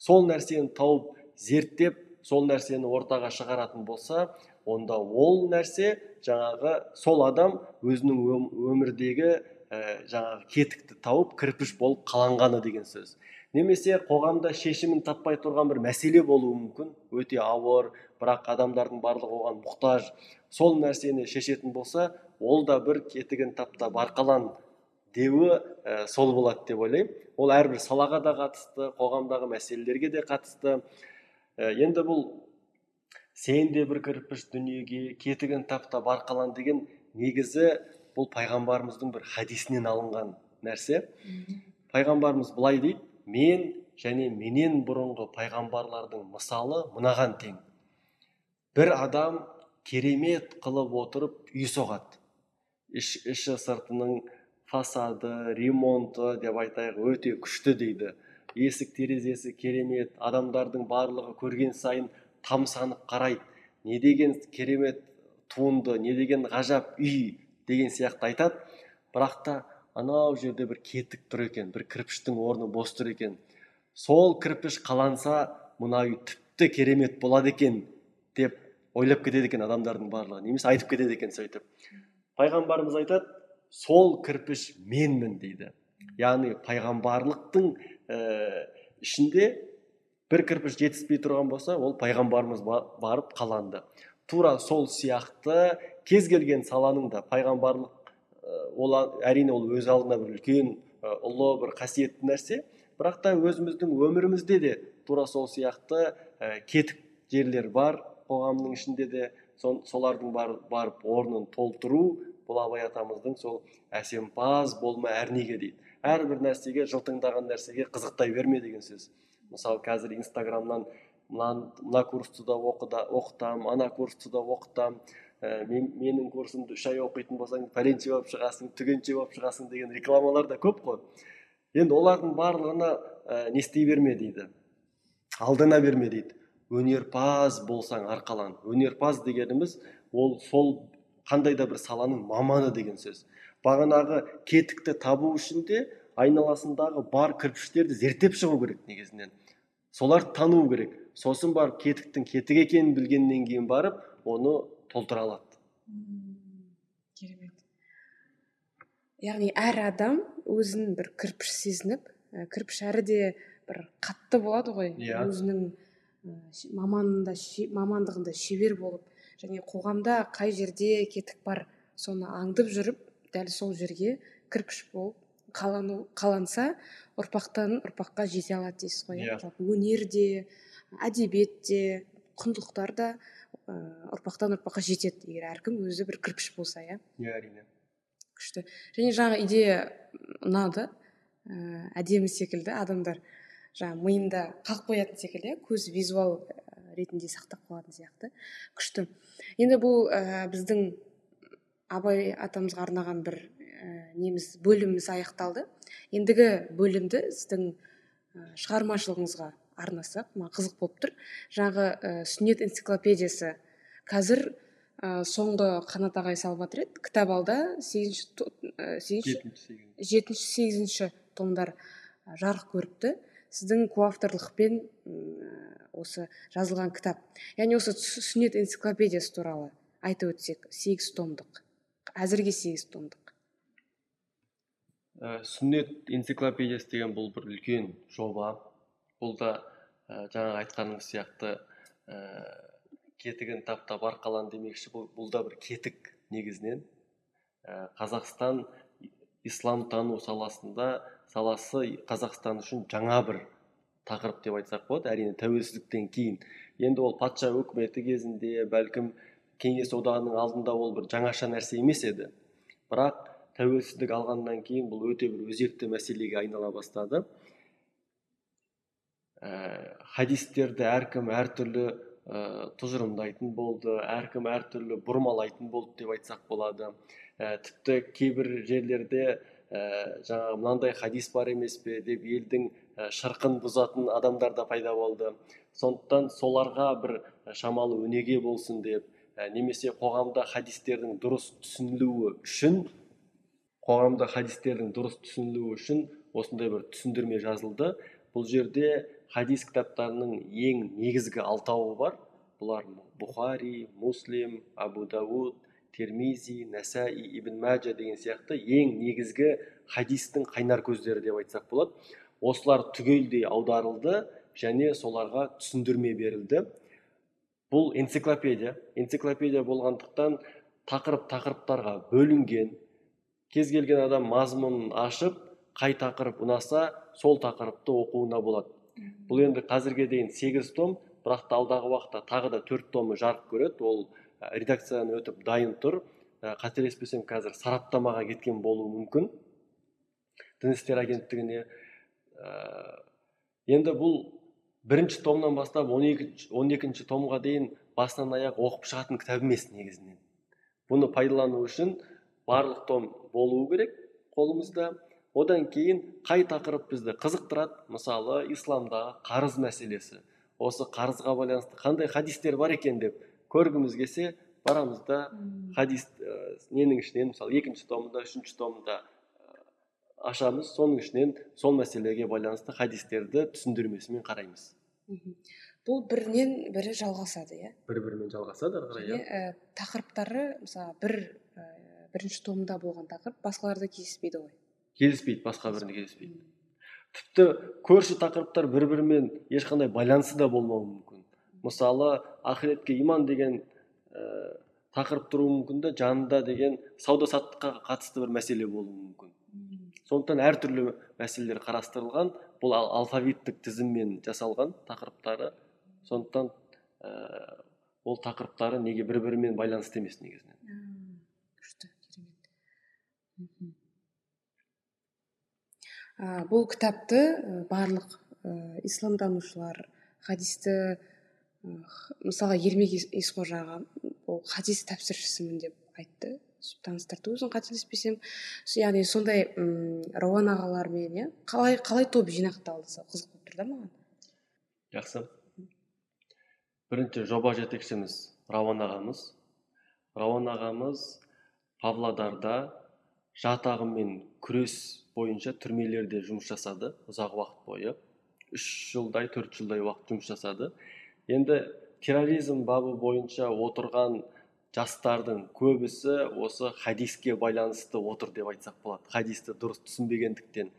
Сол нәрсені тауып зерттеп сол нәрсені ортаға шығаратын болса онда ол нәрсе жаңағы сол адам өзінің өмірдегі ә, жаңағы кетікті тауып кірпіш болып қаланғаны деген сөз. Немесе қоғамда шешімін таппай тұрған бір мәселе болуы мүмкін. Өте ауыр бірақ адамдардың барлығы оған мұқтаж. Сол нәрсені шешетін болса ол да бір кетігін тапта барқалан деуі ә, сол болады деп ойлаймын. Ол әрбір салаға да қатысты қоғамдағы мәселелерге де қатысты. Ә, енді бұл сен де бір кірпіш дүниеге кетігін тапта барқалан деген негізі бұл пайғамбарымыздың бір хадисінен алынған нәрсе. Пайғамбарымыз былай дейді мен және менен бұрынғы пайғамбарлардың мысалы мынаған тең. Бір адам керемет қылып отырып үй соғады. Іші сыртының фасады ремонты деп айтайық өте күшті дейді. Есік терезесі керемет адамдардың барлығы көрген сайын тамсанып қарайды. Не деген керемет туынды не деген ғажап үй деген сияқты айтады. Бірақ та анау жерде бір кетік тұр екен бір кірпіштің орны бос тұр екен. Сол кірпіш қаланса мына үй тіпті керемет болады екен деп ойлап кетеді екен адамдардың барлығы. Немесе айтып кетеді екен сөйтіп. Пайғамбарымыз айтады сол кірпіш менмін дейді. Яғни пайғамбарлықтың ә, ішінде бір кірпіш жетіспей тұрған болса ол пайғамбарымыз барып қаланды. Тура сол сияқты кез келген саланың да пайғамбарлық ол әрине ол өз алдына бір үлкен ұлы бір қасиетті нәрсе. Бірақ та өзіміздің өмірімізде де тура сол сияқты ә, кетік жерлер бар қоғамның ішінде де. Солардың бар, барып орнын толтыру бұл абай атамыздың сол әсемпаз болма әрнеге дейді. Әрбір нәрсеге жылтыңдаған нәрсеге қызықтай берме деген сөз. Мысалы қазір инстаграмнан мына курсты да оқыда оқытам ана курсты да оқытам ә, мен, менің курсымды үш ай оқитын болсаң пәленше болып шығасың түгенше болып шығасың деген рекламалар да көп қой. Енді олардың барлығына ә, не істей берме дейді алдана берме дейді. Өнерпаз болсаң арқалан өнерпаз дегеніміз ол сол қандай да бір саланың маманы деген сөз. Бағанағы кетікті табу үшін де айналасындағы бар кірпіштерді зерттеп шығу керек негізінен. Соларды тану керек. Сосын барып кетіктің кетік екенін білгеннен кейін барып оны толтыра алады. Керемет. Яғни әр адам өзін бір кірпіш сезініп кірпіш әрі де бір қатты болады ғой. Иә. Өзінің маманында мамандығында шебер болып және қоғамда қай жерде кетік бар соны аңдып жүріп дәл сол жерге кірпіш болып қалану қаланса ұрпақтан ұрпаққа жете алады дейсіз ғой иә? Жалпы өнер де әдебиет те құндылықтар да ұрпақтан ұрпаққа жетеді егер әркім өзі бір кірпіш болса иә? Иә әрине. Күшті. Және жаңа идея ұнады. Әдемі секілді адамдар жаңа миында қалып қоятын секілді иә көз визуал ретінде сақтап қалатын сияқты күшті. Енді бұл ә, біздің абай атамызға арнаған бір ә, неміз бөліміміз аяқталды. Ендігі бөлімді сіздің ә, шығармашылығыңызға арнасақ маған қызық болып тұр. Жаңағы ә, сүннет энциклопедиясы қазір ә, соңғы қанат ағай салып жатыр еді. Кітап алда сегізінші жетінші сегізінші. томдар жарық көріпті. Сіздің коавторлықпен осы жазылған кітап. Яғни осы сүннет энциклопедиясы туралы айтып өтсек сегіз томдық. Әзірге сегіз томдық. Ә, сүннет энциклопедиясы деген бұл бір үлкен жоба. Бұл да ә, жаңағы айтқанымыз сияқты ә, кетігін таптап арқалан демекші бұл, бұл да бір кетік негізінен. Ә, қазақстан исламтану саласында саласы қазақстан үшін жаңа бір тақырып деп айтсақ болады. Әрине тәуелсіздіктен кейін. Енді ол патша өкіметі кезінде бәлкім кеңес одағының алдында ол бір жаңаша нәрсе емес еді. Бірақ тәуелсіздік алғаннан кейін бұл өте бір өзекті мәселеге айнала бастады. Ә, хадистерді әркім әртүрлі ә, тұжырымдайтын болды әркім әртүрлі бұрмалайтын болды деп айтсақ болады. Ә, тіпті кейбір жерлерде ә, жаңағы мынандай хадис бар емес пе деп елдің ә, шырқын бұзатын адамдар да пайда болды. Сондықтан соларға бір шамалы өнеге болсын деп Ә, немесе қоғамда хадистердің дұрыс түсінілуі үшін қоғамда хадистердің дұрыс түсінілуі үшін осындай бір түсіндірме жазылды. Бұл жерде хадис кітаптарының ең негізгі алтауы бар. Бұлар бұхари муслим абу дауд термизи нәсаи ибн мәжа деген сияқты ең негізгі хадистің қайнар көздері деп айтсақ болады. Осылар түгелдей аударылды және соларға түсіндірме берілді. Бұл энциклопедия. Энциклопедия болғандықтан тақырып тақырыптарға бөлінген кез келген адам мазмұнын ашып қай тақырып ұнаса сол тақырыпты оқуына болады. Бұл енді қазірге дейін сегіз том бірақ та алдағы уақытта тағы да төрт томы жарық көреді. Ол редакциядан өтіп дайын тұр. Қателеспесем қазір сараптамаға кеткен болуы мүмкін. Дін істер агенттігіне. Енді бұл бірінші томнан бастап он екінші томға дейін басынан аяқ оқып шығатын кітап емес негізінен. Бұны пайдалану үшін барлық том болуы керек қолымызда. Одан кейін қай тақырып бізді қызықтырады? Мысалы исламдағы қарыз мәселесі. Осы қарызға байланысты қандай хадистер бар екен деп көргіміз келсе барамыз да хадис ә, ненің ішінен мысалы екінші томында үшінші томында ашамыз. Соның ішінен сол мәселеге байланысты хадистерді түсіндірмесімен қараймыз. Бұл бірінен бірі жалғасады иә? Бір бірімен жалғасады ары қарай иә. ә, тақырыптары мысалы бір ә, бірінші томда болған тақырып басқаларда кездеспейді ғой? Кездеспейді басқа бірінде кездеспейді. Тіпті көрші тақырыптар бір бірімен ешқандай байланысы да болмауы мүмкін. Мысалы ақыретке иман деген ә, тақырып тұруы мүмкін да жанында деген сауда саттыққа қатысты бір мәселе болуы мүмкін. Сондықтан әртүрлі мәселелер қарастырылған бұл алфавиттік тізіммен жасалған тақырыптары. Сондықтан ә, ол тақырыптары неге бір бірімен байланысты емес негізінен. Күшті керемет. Бұл кітапты барлық ә, исламданушылар хадисті мысалға ермек есқожа аға ол хадис тәпсіршісімін деп айтты. Сөйтіп таныстырды. Өзің қателеспесем яғни сондай м рауан ағалармен иә қалай қалай топ жинақталды қызық болып тұр да маған. Жақсы. Бірінші жоба жетекшіміз рауан ағамыз. Рауан ағамыз павлодарда жат ағыммен күрес бойынша түрмелерде жұмыс жасады ұзақ уақыт бойы. Үш жылдай төрт жылдай уақыт жұмыс жасады. Енді терроризм бабы бойынша отырған жастардың көбісі осы хадиске байланысты отыр деп айтсақ болады. Хадисті дұрыс түсінбегендіктен.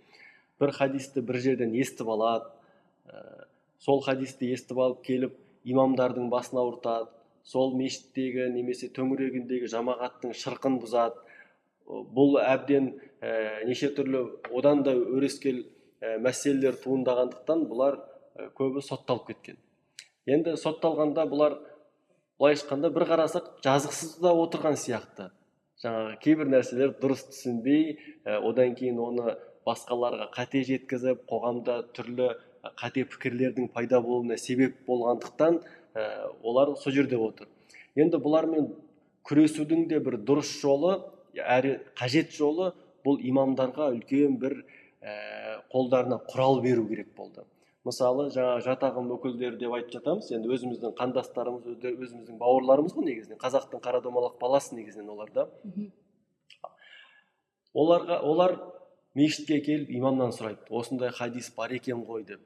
Бір хадисті бір жерден естіп алады ә, сол хадисті естіп алып келіп имамдардың басын ауыртады сол мешіттегі немесе төңірегіндегі жамағаттың шырқын бұзады. Бұл әбден ә, неше түрлі одан да өрескел ә, мәселелер туындағандықтан бұлар көбі сотталып кеткен. Енді сотталғанда бұлар былайша айтқанда бір қарасақ жазықсыз да отырған сияқты. Жаңағы кейбір нәрселер дұрыс түсінбей ә, одан кейін оны басқаларға қате жеткізіп қоғамда түрлі қате пікірлердің пайда болуына себеп болғандықтан ә, олар сол жерде отыр. Енді бұлармен күресудің де бір дұрыс жолы әрі қажет жолы бұл имамдарға үлкен бір ә, қолдарына құрал беру керек болды. Мысалы жаңағы жат ағым өкілдері деп айтып жатамыз. Енді өзіміздің қандастарымыз өзіміздің бауырларымыз ғой негізінен. Қазақтың қара домалақ баласы негізінен олар да. Оларға олар мешітке келіп имамнан сұрайды. Осындай хадис бар екен ғой деп.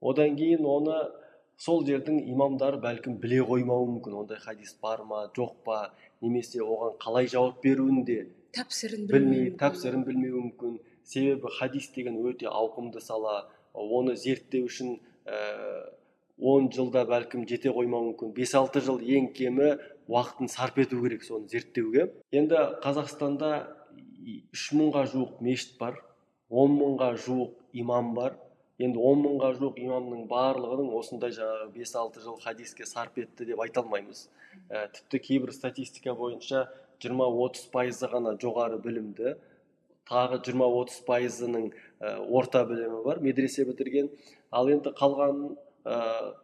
Одан кейін оны сол жердің имамдары бәлкім біле қоймауы мүмкін. Ондай хадис бар ма жоқ па? Немесе оған қалай жауап беруін де тәпсірін білмей тәпсірін білмеуі мүмкін. Себебі хадис деген өте ауқымды сала. Оны зерттеу үшін ә, он жылда бәлкім жете қоймауы мүмкін. Бес алты жыл ең кемі уақытын сарп ету керек соны зерттеуге. Енді қазақстанда үш мыңға жуық мешіт бар он мыңға жуық имам бар. Енді он мыңға жуық имамның барлығының осындай жаңағы бес алты жыл хадиске сарп етті деп айта алмаймыз. Ә, тіпті кейбір статистика бойынша 20-30 пайызы ғана жоғары білімді тағы 20-30 пайызының ә, орта білімі бар медресе бітірген. Ал енді қалғанын ә,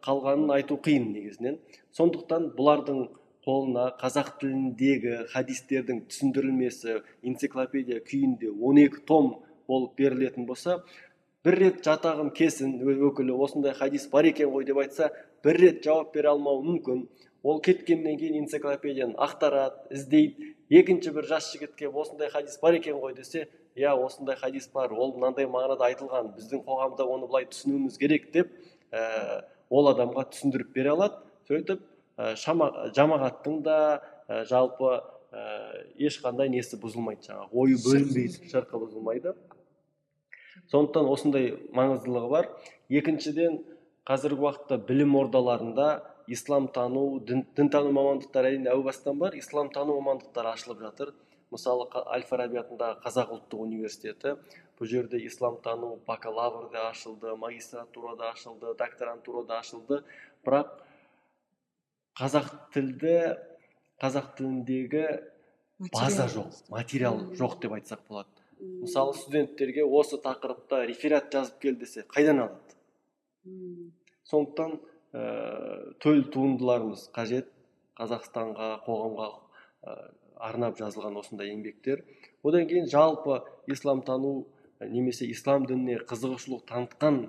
қалғанын айту қиын негізінен. Сондықтан бұлардың қолына қазақ тіліндегі хадистердің түсіндірілмесі энциклопедия күйінде 12 том болып берілетін болса бір рет жатағым кесін өкілі осындай хадис бар екен ғой деп айтса бір рет жауап бере алмауы мүмкін. Ол кеткеннен кейін энциклопедияны ақтарады іздейді. Екінші бір жас жігітке осындай хадис бар екен ғой десе иә осындай хадис бар ол мынандай мағынада айтылған біздің қоғамда оны былай түсінуіміз керек деп ә, ол адамға түсіндіріп бере алады сөйтіп ә, жамағаттың да ә, жалпы ә, ешқандай несі бұзылмайды жаңағы ойы бөлінбейді шырқы бұзылмайды. Сондықтан осындай маңыздылығы бар. Екіншіден қазіргі уақытта білім ордаларында исламтану дін, дінтану мамандықтары әрине әу бастан бар исламтану мамандықтары ашылып жатыр. Мысалы әл фараби атындағы қазақ ұлттық университеті. Бұл жерде исламтану бакалавр да ашылды магистратура да ашылды докторантура да ашылды. Бірақ қазақ тілді қазақ тіліндегі база жоқ материал жоқ деп айтсақ болады. Мысалы студенттерге осы тақырыпта реферат жазып кел десе қайдан алады? Сондықтан ә, төл туындыларымыз қажет. Қазақстанға қоғамға ә, арнап жазылған осындай еңбектер. Одан кейін жалпы исламтану немесе ислам дініне қызығушылық танытқан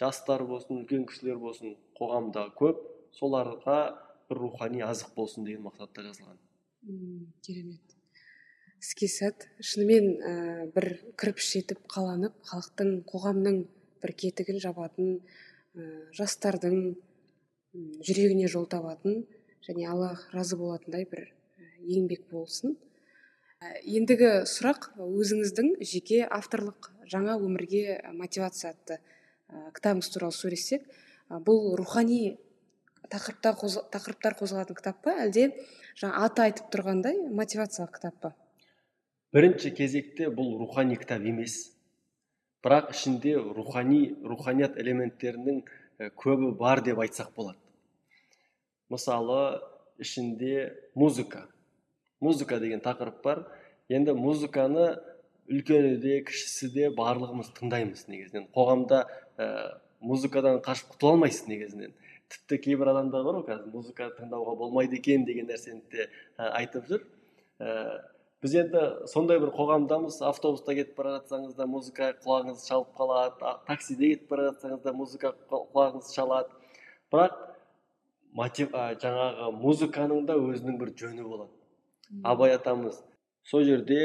жастар болсын үлкен кісілер болсын қоғамда көп. Соларға бір рухани азық болсын деген мақсатта жазылған. Керемет. Іске сәт. Шынымен ә, бір кірпіш етіп қаланып халықтың қоғамның бір кетігін жабатын ә, жастардың жүрегіне жол табатын және алла разы болатындай бір еңбек болсын. Ендігі сұрақ өзіңіздің жеке авторлық жаңа өмірге мотивация атты кітабыңыз туралы сөйлессек бұл рухани тақырыптар, тақырыптар қозғалатын кітап па? Әлде жаңа аты айтып тұрғандай мотивациялық кітап па? Бірінші кезекте бұл рухани кітап емес. Бірақ ішінде рухани руханият элементтерінің көбі бар деп айтсақ болады. Мысалы ішінде музыка. Музыка деген тақырып бар. Енді музыканы үлкені де кішісі де барлығымыз тыңдаймыз негізінен. Қоғамда ә, музыкадан қашып құтыла алмайсыз негізінен. Тіпті кейбір адамдар бар ғой қазір музыка тыңдауға болмайды екен деген нәрсені де айтып жүр. Ә, біз енді сондай бір қоғамдамыз. Автобуста кетіп бара жатсаңыз да музыка құлағыңыз шалып қалады таксиде кетіп бара жатсаңыз да музыка құлағыңыз шалады. Бірақ мотив, жаңағы музыканың да өзінің бір жөні болады. Абай атамыз. Сол жерде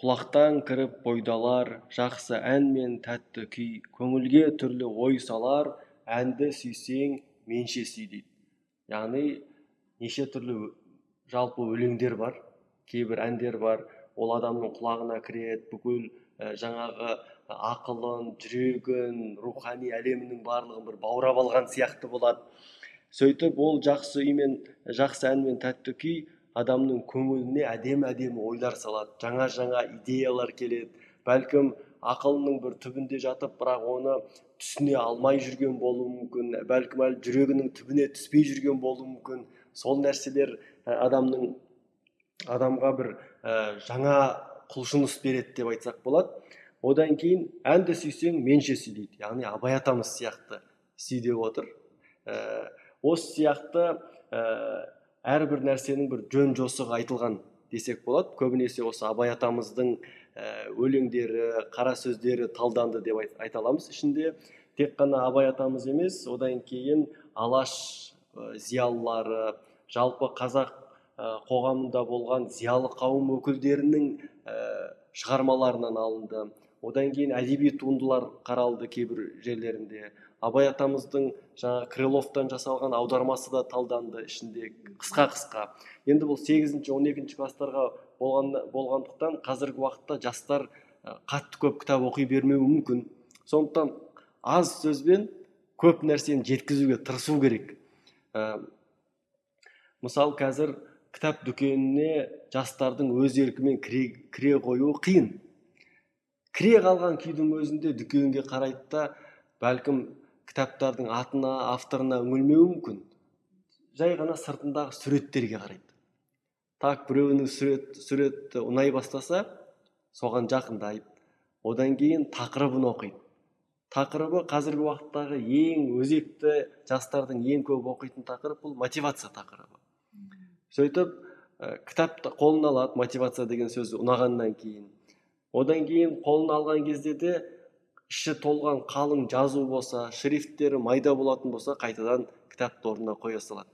құлақтан кіріп бойдалар жақсы ән мен тәтті күй көңілге түрлі ой салар әнді сүйсең менше сүй дейді. Яғни неше түрлі жалпы өлеңдер бар кейбір әндер бар. Ол адамның құлағына кіреді бүкіл жаңағы ақылын жүрегін рухани әлемінің барлығын бір баурап алған сияқты болады. Сөйтіп ол жақсы үй мен жақсы ән мен тәтті күй адамның көңіліне әдемі әдемі ойлар салады жаңа жаңа идеялар келеді. Бәлкім ақылының бір түбінде жатып бірақ оны түсіне алмай жүрген болуы мүмкін бәлкім әлі жүрегінің түбіне түспей жүрген болуы мүмкін. Сол нәрселер адамның адамға бір ә, жаңа құлшыныс береді деп айтсақ болады. Одан кейін әнді сүйсең менше сүй дейді. Яғни абай атамыз сияқты сүй деп отыр. Ә, осы сияқты ә, әрбір нәрсенің бір жөн жосығы айтылған десек болады. Көбінесе осы абай атамыздың ә, өлеңдері қара сөздері талданды деп айта аламыз. Ішінде тек қана абай атамыз емес одан кейін алаш ә, зиялылары жалпы қазақ Э, қоғамында болған зиялы қауым өкілдерінің шығармаларынан алынды. Одан кейін әдеби туындылар қаралды кейбір жерлерінде. Абай атамыздың жаңа крыловтан жасалған аудармасы да талданды ішінде қысқа қысқа. Енді бұл сегізінші он екінші класстарға болған, болғандықтан қазіргі уақытта жастар қатты көп кітап оқи бермеуі мүмкін. Сондықтан аз сөзбен көп нәрсені жеткізуге тырысу керек. Ә, мысалы қазір кітап дүкеніне жастардың өз еркімен кіре, кіре қоюы қиын. Кіре қалған күйдің өзінде дүкенге қарайды да бәлкім кітаптардың атына авторына үңілмеуі мүмкін. Жай ғана сыртындағы суреттерге қарайды. Так біреуінің сурет, суреті ұнай бастаса соған жақындайды. Одан кейін тақырыбын оқиды. Тақырыбы қазіргі уақыттағы ең өзекті жастардың ең көп оқитын тақырып бұл мотивация тақырыбы. Сөйтіп ә, кітапты қолына алады мотивация деген сөз ұнағаннан кейін. Одан кейін қолына алған кезде де іші толған қалың жазу болса шрифттері майда болатын болса қайтадан кітапты орнына қоя салады.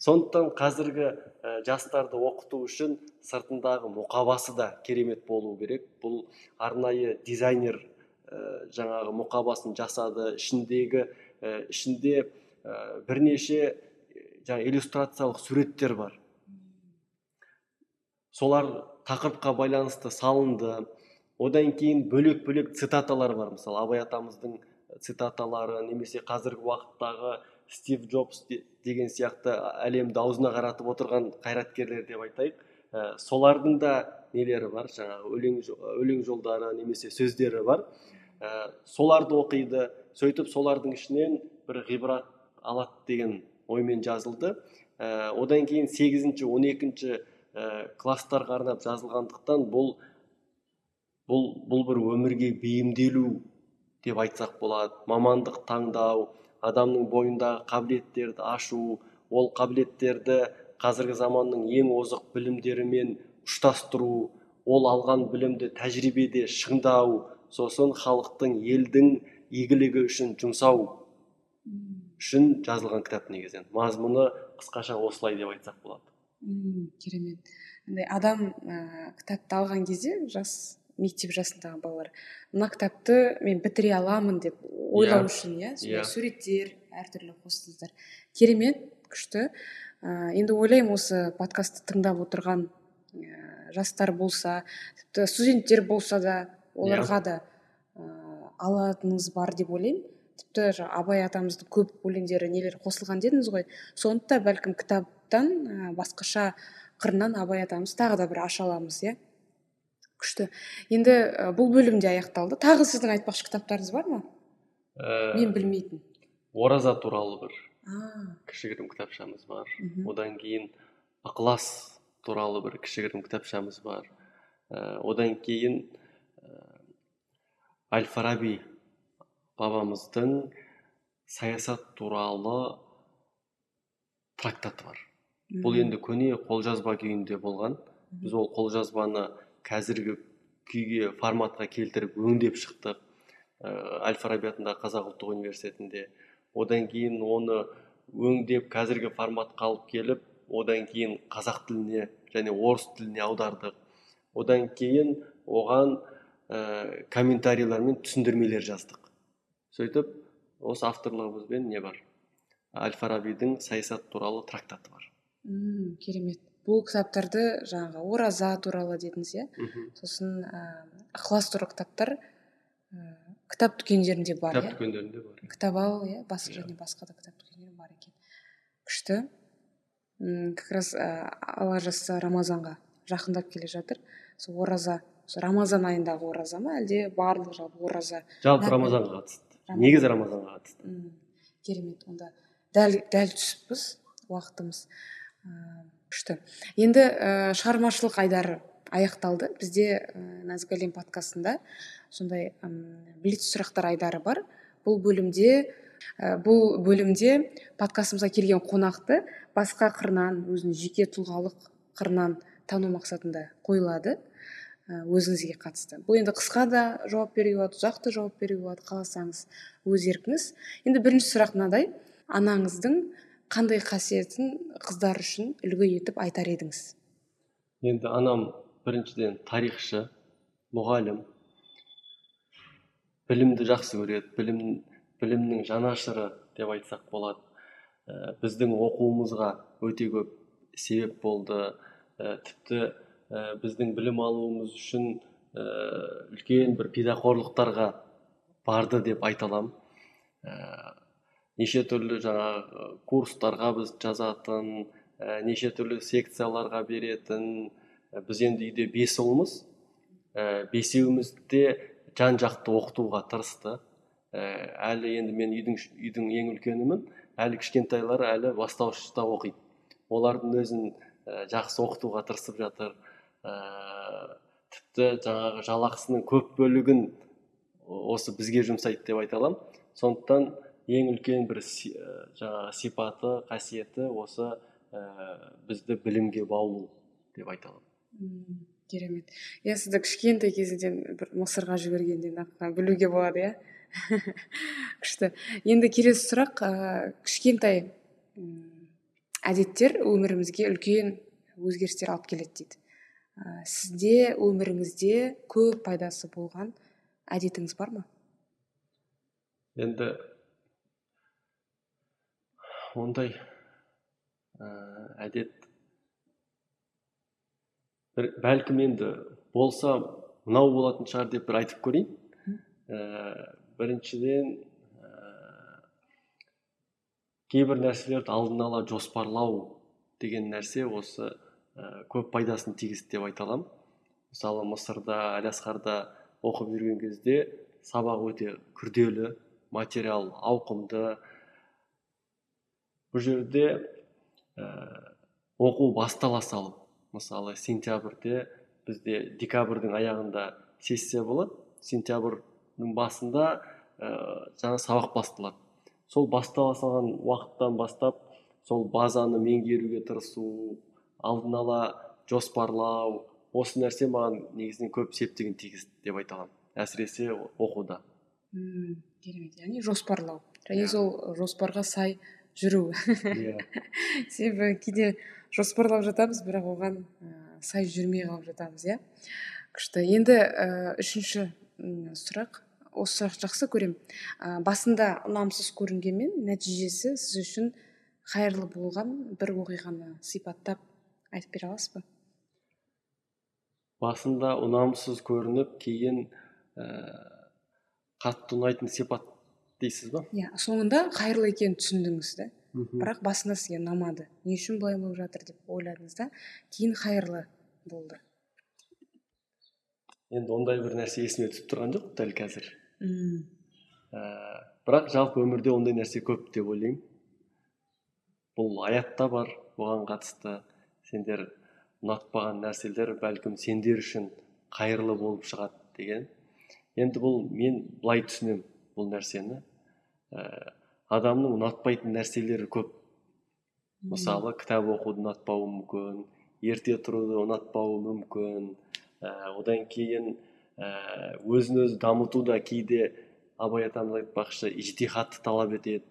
Сондықтан қазіргі ә, жастарды оқыту үшін сыртындағы мұқабасы да керемет болу керек. Бұл арнайы дизайнер ә, жаңағы мұқабасын жасады. Ішіндегі ә, ішінде бірнеше жаңа иллюстрациялық суреттер бар. Солар тақырыпқа байланысты салынды. Одан кейін бөлек бөлек цитаталар бар. Мысалы абай атамыздың цитаталары немесе қазіргі уақыттағы стив джобс деген сияқты әлемді аузына қаратып отырған қайраткерлер деп айтайық. Ә, солардың да нелері бар? Жаңағы өлең, өлең жолдары немесе сөздері бар. Ә, соларды оқиды. Сөйтіп солардың ішінен бір ғибрат алады деген оймен жазылды. Ә, одан кейін сегізінші он екінші ә, класстарға арнап жазылғандықтан бұл бұл бұл бір өмірге бейімделу деп айтсақ болады. Мамандық таңдау адамның бойындағы қабілеттерді ашу ол қабілеттерді қазіргі заманның ең озық білімдерімен ұштастыру ол алған білімді тәжірибеде шыңдау сосын халықтың елдің игілігі үшін жұмсау үшін жазылған кітап негізінен. Мазмұны қысқаша осылай деп айтсақ болады. Мм керемет. Андай адам ә, кітапты алған кезде жас мектеп жасындағы балалар. Мына кітапты мен бітіре аламын деп ойлау иә. үшін иә сондай суреттер әртүрлі қостыңыздар. Керемет күшті. Ә, енді ойлаймын осы подкастты тыңдап отырған ә, жастар болса тіпті студенттер болса да оларға да ә, алатыныңыз бар деп ойлаймын. Тіпті абай атамыздың көп өлеңдері нелер қосылған дедіңіз ғой. Соны да бәлкім кітаптан ә, басқаша қырынан абай атамыз тағы да бір аша аламыз иә. Күшті. Енді ә, бұл бөлім де аяқталды. Тағы сіздің айтпақшы кітаптарыңыз бар ма? Ә, мен білмейтін. ораза туралы бір кішігірім кітапшамыз бар. Одан кейін ықылас туралы бір кішігірім кітапшамыз бар. Ә, одан кейін ә, әл фараби бабамыздың саясат туралы трактаты бар. Бұл енді көне қолжазба күйінде болған. Біз ол қолжазбаны қазіргі күйге форматқа келтіріп өңдеп шықтық. Ә, әл фараби атындағы қазақ ұлттық университетінде. Одан кейін оны өңдеп қазіргі форматқа алып келіп одан кейін қазақ тіліне және орыс тіліне аудардық. Одан кейін оған ә, комментарийлер мен түсіндірмелер жаздық. Сөйтіп осы авторлығымызбен не бар? Әл фарабидің саясат туралы трактаты бар. Мм керемет. Бұл кітаптарды жаңағы ораза туралы дедіңіз иә? Сосын ә, ықылас туралы кітаптар ә, кітап дүкендерінде бар кітап иә? дүкендерінде бар. Кітап ал иә басқа және басқа да кітап дүкендері бар екен. Күшті. М как раз ә, алла жазса рамазанға жақындап келе жатыр. Сол ораза сол рамазан айындағы ораза ма әлде барлық жалпы ораза? Жалпы рамазанға қатысты. Негізі рамазанға қатысты. Керемет. Онда дәл дәл түсіппіз уақытымыз. Күшті. Енді ә, шығармашылық айдары аяқталды. Бізде ә, нәзік әлем подкастында сондай ә, блиц сұрақтар айдары бар. Бұл бөлімде ә, бұл бөлімде подкастымызға келген қонақты басқа қырынан өзінің жеке тұлғалық қырынан тану мақсатында қойылады. Өзіңізге қатысты. Бұл енді қысқа да жауап беруге болады ұзақ та жауап беруге болады. Қаласаңыз өз еркіңіз. Енді бірінші сұрақ мынадай анаңыздың қандай қасиетін қыздар үшін үлгі етіп айтар едіңіз? Енді анам біріншіден тарихшы мұғалім. Білімді жақсы көреді білім білімнің жанашыры деп айтсақ болады. Ә, біздің оқуымызға өте көп себеп болды. Ә, тіпті ә, біздің білім алуымыз үшін ә, үлкен бір педақорлықтарға барды деп айта аламын. Неше түрлі жаңағы курстарға біз жазатын ә, неше түрлі секцияларға беретін ә, біз енді үйде бес ұлмыз ә, бесеуіміз де жан жақты оқытуға тырысты әлі енді мен үйдің үйдің ең үлкенімін. Әлі кішкентайлар әлі бастауышта оқиды. Олардың өзін ә, жақсы оқытуға тырысып жатыр. Ә, тіпті жаңағы жалақысының көп бөлігін осы бізге жұмсайды деп айта аламын. Сондықтан ең үлкен бір жаңағы сипаты қасиеті осы ә, бізді білімге баулу деп айта аламын керемет. Иә сізді кішкентай кезіңізден бір мысырға жібергеннен ақ білуге болады иә? күшті. Енді келесі сұрақ ә, кішкентай әдеттер өмірімізге үлкен өзгерістер алып келеді дейді. Ә, сізде өміріңізде көп пайдасы болған әдетіңіз бар ма? Енді ондай ә, әдет. Бір бәлкім енді болса мынау болатын шығар деп бір айтып көрейін. Ә, біріншіден ә, кейбір нәрселерді алдын ала жоспарлау деген нәрсе осы ә, көп пайдасын тигізді деп айта аламын. Мысалы мысырда әлиасқарда оқып жүрген кезде сабақ өте күрделі материал ауқымды бұл жерде ә, оқу бастала салып мысалы сентябрьде бізде декабрьдің аяғында сессия болады. Сентябрьдің басында ә, жаңа сабақ басталады. Сол бастала салған уақыттан бастап сол базаны меңгеруге тырысу алдын ала жоспарлау осы нәрсе маған негізінен көп септігін тигізді деп айта аламын әсіресе оқуда. Мм керемет. Яғни жоспарлау. Және сол жоспарға сай жүру. Иә. Себебі кейде жоспарлап жатамыз бірақ оған ә, сай жүрмей қалып жатамыз иә. Күшті. Енді ә, үшінші сұрақ. Осы сұрақты жақсы көремін ә, басында ұнамсыз көрінгенмен нәтижесі сіз үшін қайырлы болған бір оқиғаны сипаттап айтып бере аласыз ба? Басында ұнамсыз көрініп кейін ә, қатты ұнайтын сипат дейсіз ба? Иә соңында қайырлы екенін түсіндіңіз да бірақ басында сізге ұнамады. Не үшін бұлай болып жатыр деп ойладыңыз да кейін қайырлы болды. Енді ондай бір нәрсе есіме түсіп тұрған жоқ дәл қазір. Мм. Ә, бірақ жалпы өмірде ондай нәрсе көп деп ойлаймын. Бұл аятта бар бұған қатысты сендер ұнатпаған нәрселер бәлкім сендер үшін қайырлы болып шығады деген. Енді бұл мен былай түсінемін бұл нәрсені. Ә, адамның ұнатпайтын нәрселері көп. Мысалы кітап оқуды ұнатпауы мүмкін ерте тұруды ұнатпауы мүмкін. Ә, одан кейін ә, өзін өзі дамыту да кейде абай атамыз айтпақшы ижтихатты талап етеді.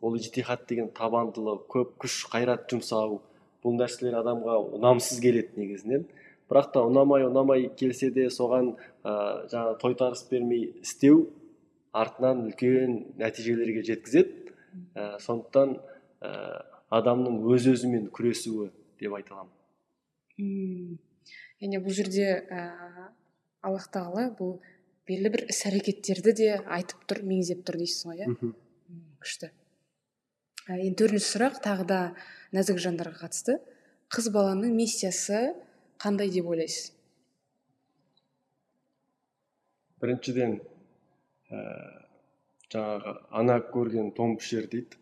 Ол ижтихат деген табандылық көп күш қайрат жұмсау бұл нәрселер адамға ұнамсыз келеді негізінен. Бірақ та ұнамай ұнамай келсе де соған ә, жаңағы тойтарыс бермей істеу артынан үлкен нәтижелерге жеткізеді. Ә, сондықтан ә, адамның өз өзімен күресуі деп айта аламын. Яғни бұл жерде ә, аллах тағала бұл белгілі бір іс әрекеттерді де айтып тұр меңзеп тұр дейсіз ғой иә? Күшті. Ә, енді төртінші сұрақ тағы да нәзік жандарға қатысты. Қыз баланың миссиясы қандай деп ойлайсыз? Біріншіден ә, жаңағы ана көрген тон пішер дейді.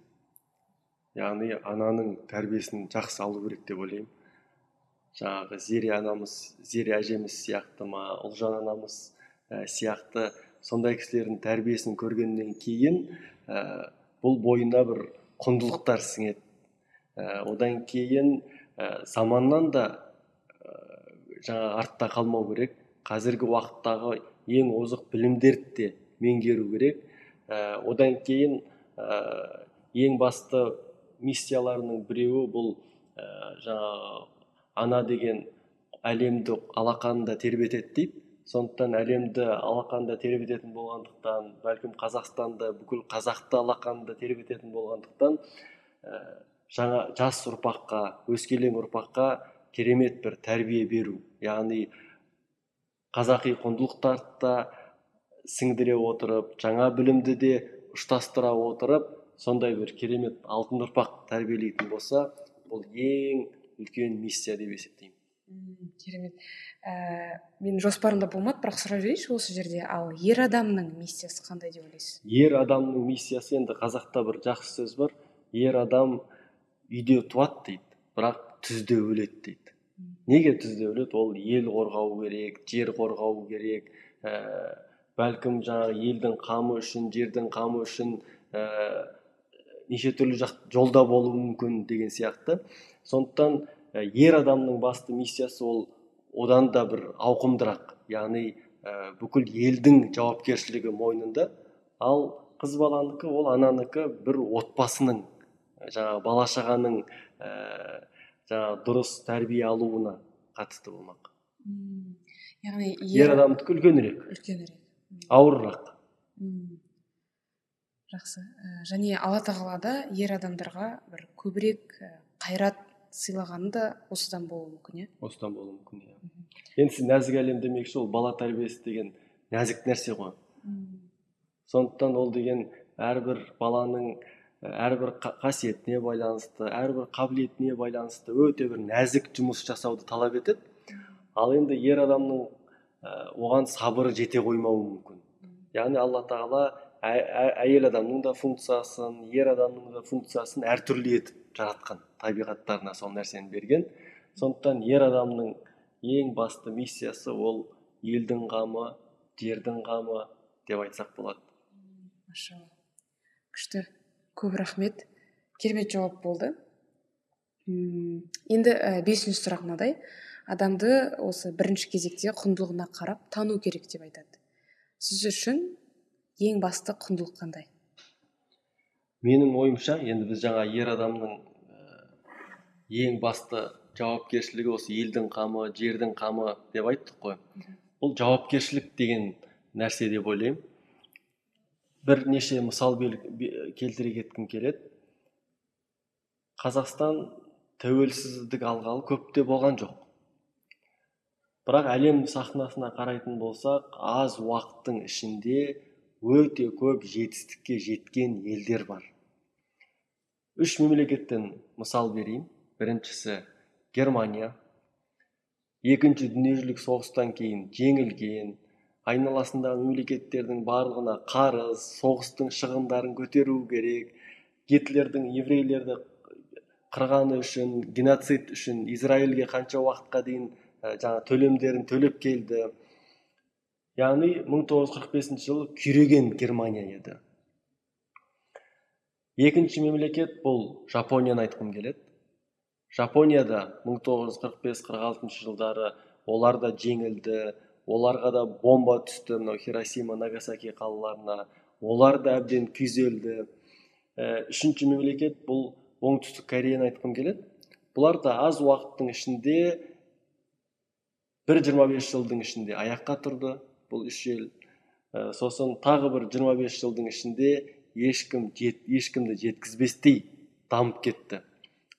Яғни ананың тәрбиесін жақсы алу керек деп ойлаймын. Жаңағы зере анамыз зере әжеміз сияқты ма ұлжан анамыз ә, сияқты сондай кісілердің тәрбиесін көргеннен кейін ә, бұл бойына бір құндылықтар сіңеді. Ә, одан кейін ә, заманнан да ә, жаңа артта қалмау керек. Қазіргі уақыттағы ең озық білімдерді де меңгеру керек. Ә, одан кейін ә, ең басты миссияларының біреуі бұл ә, жаңағы ана деген әлемді алақанында тербетеді дейді. Сондықтан әлемді алақанында тербететін болғандықтан бәлкім қазақстанды бүкіл қазақты алақанында тербететін болғандықтан ә, жаңа жас ұрпаққа өскелең ұрпаққа керемет бір тәрбие беру. Яғни қазақи құндылықтарды да сіңдіре отырып жаңа білімді де ұштастыра отырып сондай бір керемет алтын ұрпақ тәрбиелейтін болса бұл ең үлкен миссия деп есептеймін. Керемет. Ә, менің жоспарымда болмады бірақ сұрап жіберейінші осы жерде. Ал ер адамның миссиясы қандай деп ойлайсыз? Ер адамның миссиясы енді қазақта бір жақсы сөз бар. Ер адам үйде туады дейді бірақ түзде өледі дейді. Неге түзде өледі? Ол ел қорғау керек жер қорғау керек ә, бәлкім жаңағы елдің қамы үшін жердің қамы үшін ә, неше түрлі жақ, жолда болуы мүмкін деген сияқты. Сондықтан ер адамның басты миссиясы ол одан да бір ауқымдырақ яғни ә, бүкіл елдің жауапкершілігі мойнында. Ал қыз баланікі ол ананікі бір отбасының жаңағы бала шағаның ә, жаңағы дұрыс тәрбие алуына қатысты болмақ. Яғни ер адамдікі үлкенірек. үлкенірек. Ауырырақ жақсы. Ә, және алла тағала да ер адамдарға бір көбірек ә, қайрат сыйлағаны да осыдан болуы мүмкін иә? Осыдан болуы мүмкін иә. Енді сіз нәзік әлем демекші ол бала тәрбиесі деген нәзік нәрсе ғой. Сондықтан ол деген әрбір баланың әрбір қасиетіне байланысты әрбір қабілетіне байланысты өте бір нәзік жұмыс жасауды талап етеді. Ал енді ер адамның оған сабыры жете қоймауы мүмкін. Яғни алла тағала әйел адамның да функциясын ер адамның да функциясын әртүрлі етіп жаратқан табиғаттарына сол нәрсені берген. Сондықтан ер адамның ең басты миссиясы ол елдің қамы жердің қамы деп айтсақ болады. Машалла. Күшті. Көп рахмет. Керемет жауап болды. Енді ә, бесінші сұрақ мынадай адамды осы бірінші кезекте құндылығына қарап тану керек деп айтады. Сіз үшін ең басты құндылық қандай? Менің ойымша енді біз жаңа ер адамның ең басты жауапкершілігі осы елдің қамы жердің қамы деп айттық қой. Бұл жауапкершілік деген нәрсе деп ойлаймын. Бірнеше мысал келтіре кеткім келеді. Қазақстан тәуелсіздік алғалы көп те болған жоқ. Бірақ әлем сахнасына қарайтын болсақ аз уақыттың ішінде өте көп жетістікке жеткен елдер бар. Үш мемлекеттен мысал берейін. Біріншісі германия. Екінші дүниежүзілік соғыстан кейін жеңілген айналасындағы мемлекеттердің барлығына қарыз соғыстың шығындарын көтеру керек гитлердің еврейлерді қырғаны үшін геноцид үшін израильге қанша уақытқа дейін жаңа төлемдерін төлеп келді. Яғни 1945 жылы күйреген германия еді. Екінші мемлекет бұл жапонияны айтқым келеді. Жапонияда 1945-46 жылдары олар да жеңілді оларға да бомба түсті мынау хиросима нагасаки қалаларына. Олар да әбден күйзелді. Ә, үшінші мемлекет бұл оңтүстік кореяны айтқым келеді. Бұлар да аз уақыттың ішінде бір жиырма бес жылдың ішінде аяққа тұрды бұл үш ел. Ә, сосын тағы бір 25 жылдың ішінде ешкім жет, ешкімді жеткізбестей дамып кетті.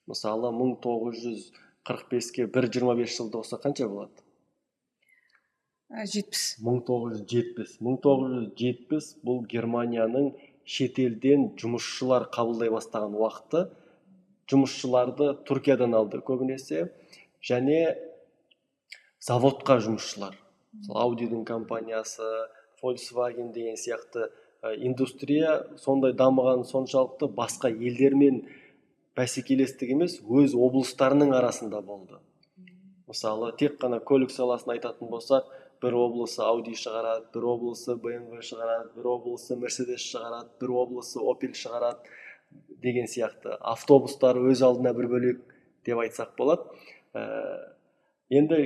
Мысалы 1945-ке бір жиырма бес жыл қосса қанша болады? Жетпіс. мың тоғыз жүз жетпіс. мың тоғыз жүз жетпіс бұл германияның шетелден жұмысшылар қабылдай бастаған уақыты. Жұмысшыларды туркиядан алды көбінесе. Және заводқа жұмысшылар. Аудидің компаниясы volkswagen деген сияқты индустрия сондай дамыған соншалықты басқа елдермен бәсекелестік емес өз облыстарының арасында болды. Мысалы тек қана көлік саласын айтатын болсақ бір облысы ауди шығарады бір облысы бмв шығарады бір облысы мерседес шығарады бір облысы опель шығарады деген сияқты. Автобустар өз алдына бір бөлек деп айтсақ болады. Ә, енді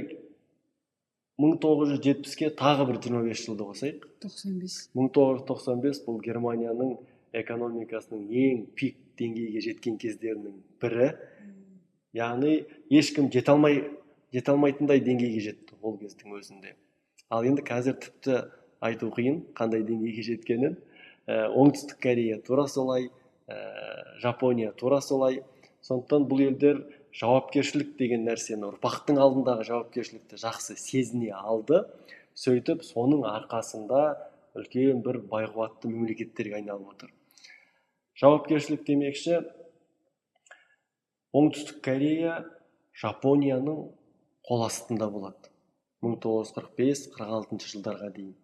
1970-ке тағы бір 25 жылды қосайық. 95 1995 бұл германияның экономикасының ең пик деңгейге жеткен кездерінің бірі. Яғни ешкім жете алмай жете алмайтындай деңгейге жетті ол кездің өзінде. Ал енді қазір тіпті айту қиын қандай деңгейге жеткенін. Ә, оңтүстік корея тура солай ә, жапония тура солай. Сондықтан бұл елдер жауапкершілік деген нәрсені ұрпақтың алдындағы жауапкершілікті жақсы сезіне алды сөйтіп соның арқасында үлкен бір байқуатты мемлекеттерге айналып отыр. Жауапкершілік демекші оңтүстік корея жапонияның қол астында болады. 1945-46 жылдарға дейін.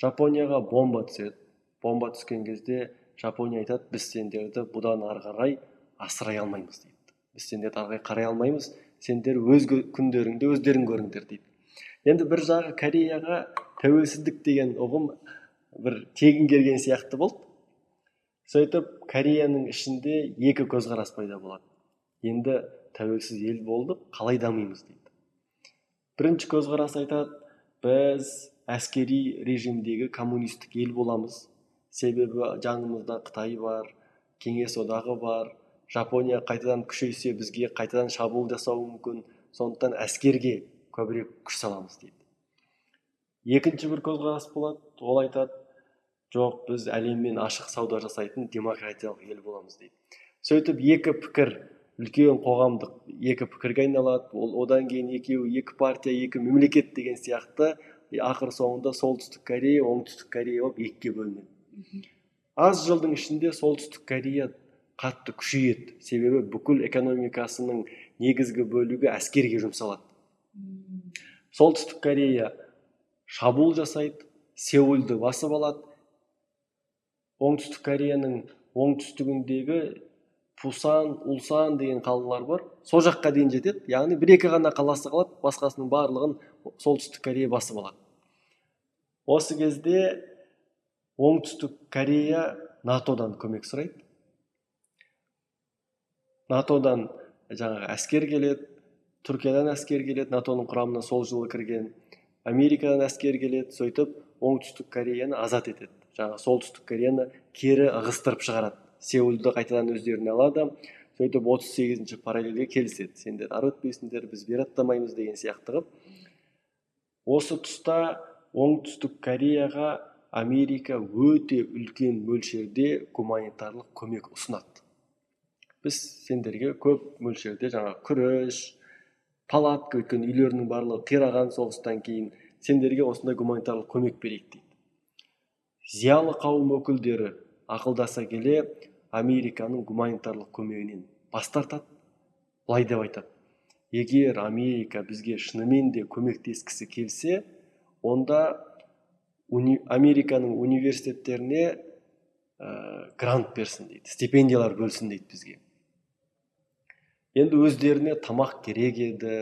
Жапонияға бомба түседі. Бомба түскен кезде жапония айтады біз сендерді бұдан ары қарай асырай алмаймыз дейді. Біз сендерді ары қарай алмаймыз. Сендер өз күндеріңді өздерің көріңдер дейді. Енді бір жағы кореяға тәуелсіздік деген ұғым бір тегін келген сияқты болды. Сөйтіп кореяның ішінде екі көзқарас пайда болады. Енді тәуелсіз ел болдық қалай дамимыз дейді. Бірінші көзқарас айтады біз әскери режимдегі коммунистік ел боламыз. Себебі жанымызда қытай бар кеңес одағы бар жапония қайтадан күшейсе бізге қайтадан шабуыл жасауы мүмкін. Сондықтан әскерге көбірек күш саламыз дейді. Екінші бір көзқарас болады. Ол айтады жоқ біз әлеммен ашық сауда жасайтын демократиялық ел боламыз дейді. Сөйтіп екі пікір үлкен қоғамдық екі пікірге айналады. Ол одан кейін екеуі екі партия екі мемлекет деген сияқты. Ақыр соңында солтүстік корея оңтүстік корея болып екіге бөлінеді. Аз жылдың ішінде солтүстік корея қатты күшейеді. Себебі бүкіл экономикасының негізгі бөлігі әскерге жұмсалады. Солтүстік корея шабуыл жасайды сеулді басып алады. Оңтүстік кореяның оңтүстігіндегі пусан улсан деген қалалар бар. Сол жаққа дейін жетеді. Яғни бір екі ғана қаласы қалады. Басқасының барлығын солтүстік корея басып алады. Осы кезде оңтүстік корея натодан көмек сұрайды. Натодан жаңағы әскер келеді түркиядан әскер келеді натоның құрамына сол жылы кірген америкадан әскер келеді сөйтіп оңтүстік кореяны азат етеді. Жаңағы солтүстік кореяны кері ығыстырып шығарады. Сеулді қайтадан өздеріне алады сөйтіп отыз сегізінші параллельге келіседі. Сендер ары өтпейсіңдер біз бері аттамаймыз деген сияқты қылып осы тұста оңтүстік кореяға америка өте үлкен мөлшерде гуманитарлық көмек ұсынады. Біз сендерге көп мөлшерде жаңа күріш палатка өйткені үйлерінің барлығы қираған соғыстан кейін сендерге осындай гуманитарлық көмек берейік дейді. Зиялы қауым өкілдері ақылдаса келе американың гуманитарлық көмегінен бас тартады. Былай деп айтады. Егер америка бізге шынымен де көмектескісі келсе онда уни, американың университеттеріне ә, грант берсін дейді стипендиялар бөлсін дейді бізге. Енді өздеріне тамақ керек еді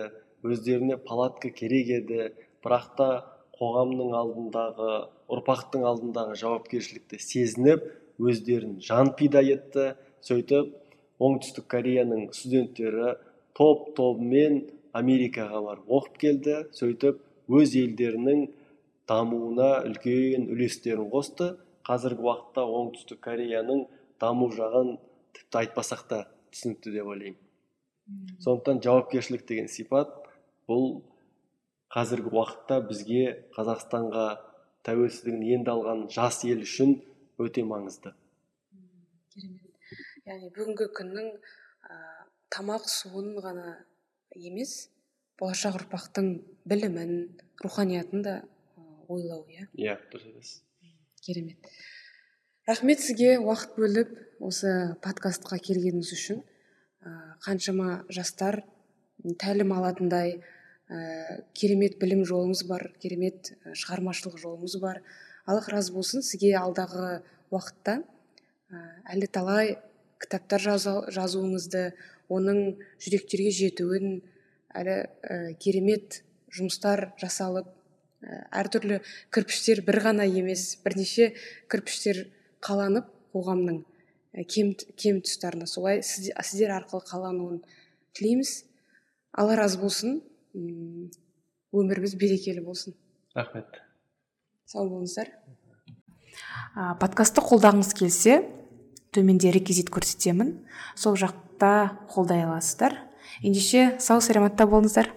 өздеріне палатка керек еді. Бірақ та қоғамның алдындағы ұрпақтың алдындағы жауапкершілікті сезініп өздерін жан пида етті сөйтіп оңтүстік кореяның студенттері топ тобымен америкаға барып оқып келді сөйтіп өз елдерінің дамуына үлкен үлестерін қосты. Қазіргі уақытта оңтүстік кореяның даму жағын тіпті айтпасақ та түсінікті деп ойлаймын. Сондықтан жауапкершілік деген сипат бұл қазіргі уақытта бізге қазақстанға тәуелсіздігін енді алған жас ел үшін өте маңызды. Керемет. Яғни бүгінгі күннің ә, тамақ суын ғана емес болашақ ұрпақтың білімін руханиятын да ойлау иә? Иә дұрыс айтасыз. Керемет. Рахмет сізге уақыт бөліп осы подкастқа келгеніңіз үшін. Қаншама жастар тәлім алатындай ә, керемет білім жолыңыз бар керемет шығармашылық жолыңыз бар. Аллах разы болсын сізге алдағы уақытта ә, әлі талай кітаптар жазуыңызды оның жүректерге жетуін әлі ә, керемет жұмыстар жасалып ә, әртүрлі кірпіштер бір ғана емес бірнеше кірпіштер қаланып қоғамның кем, кем тұстарына солай сіздер арқылы қалануын тілейміз. Алла разы болсын. Өміріміз берекелі болсын. Рахмет. Сау болыңыздар. Подкастты қолдағыңыз келсе төменде реквизит көрсетемін. Сол жақта қолдай аласыздар. Ендеше сау саламатта болыңыздар.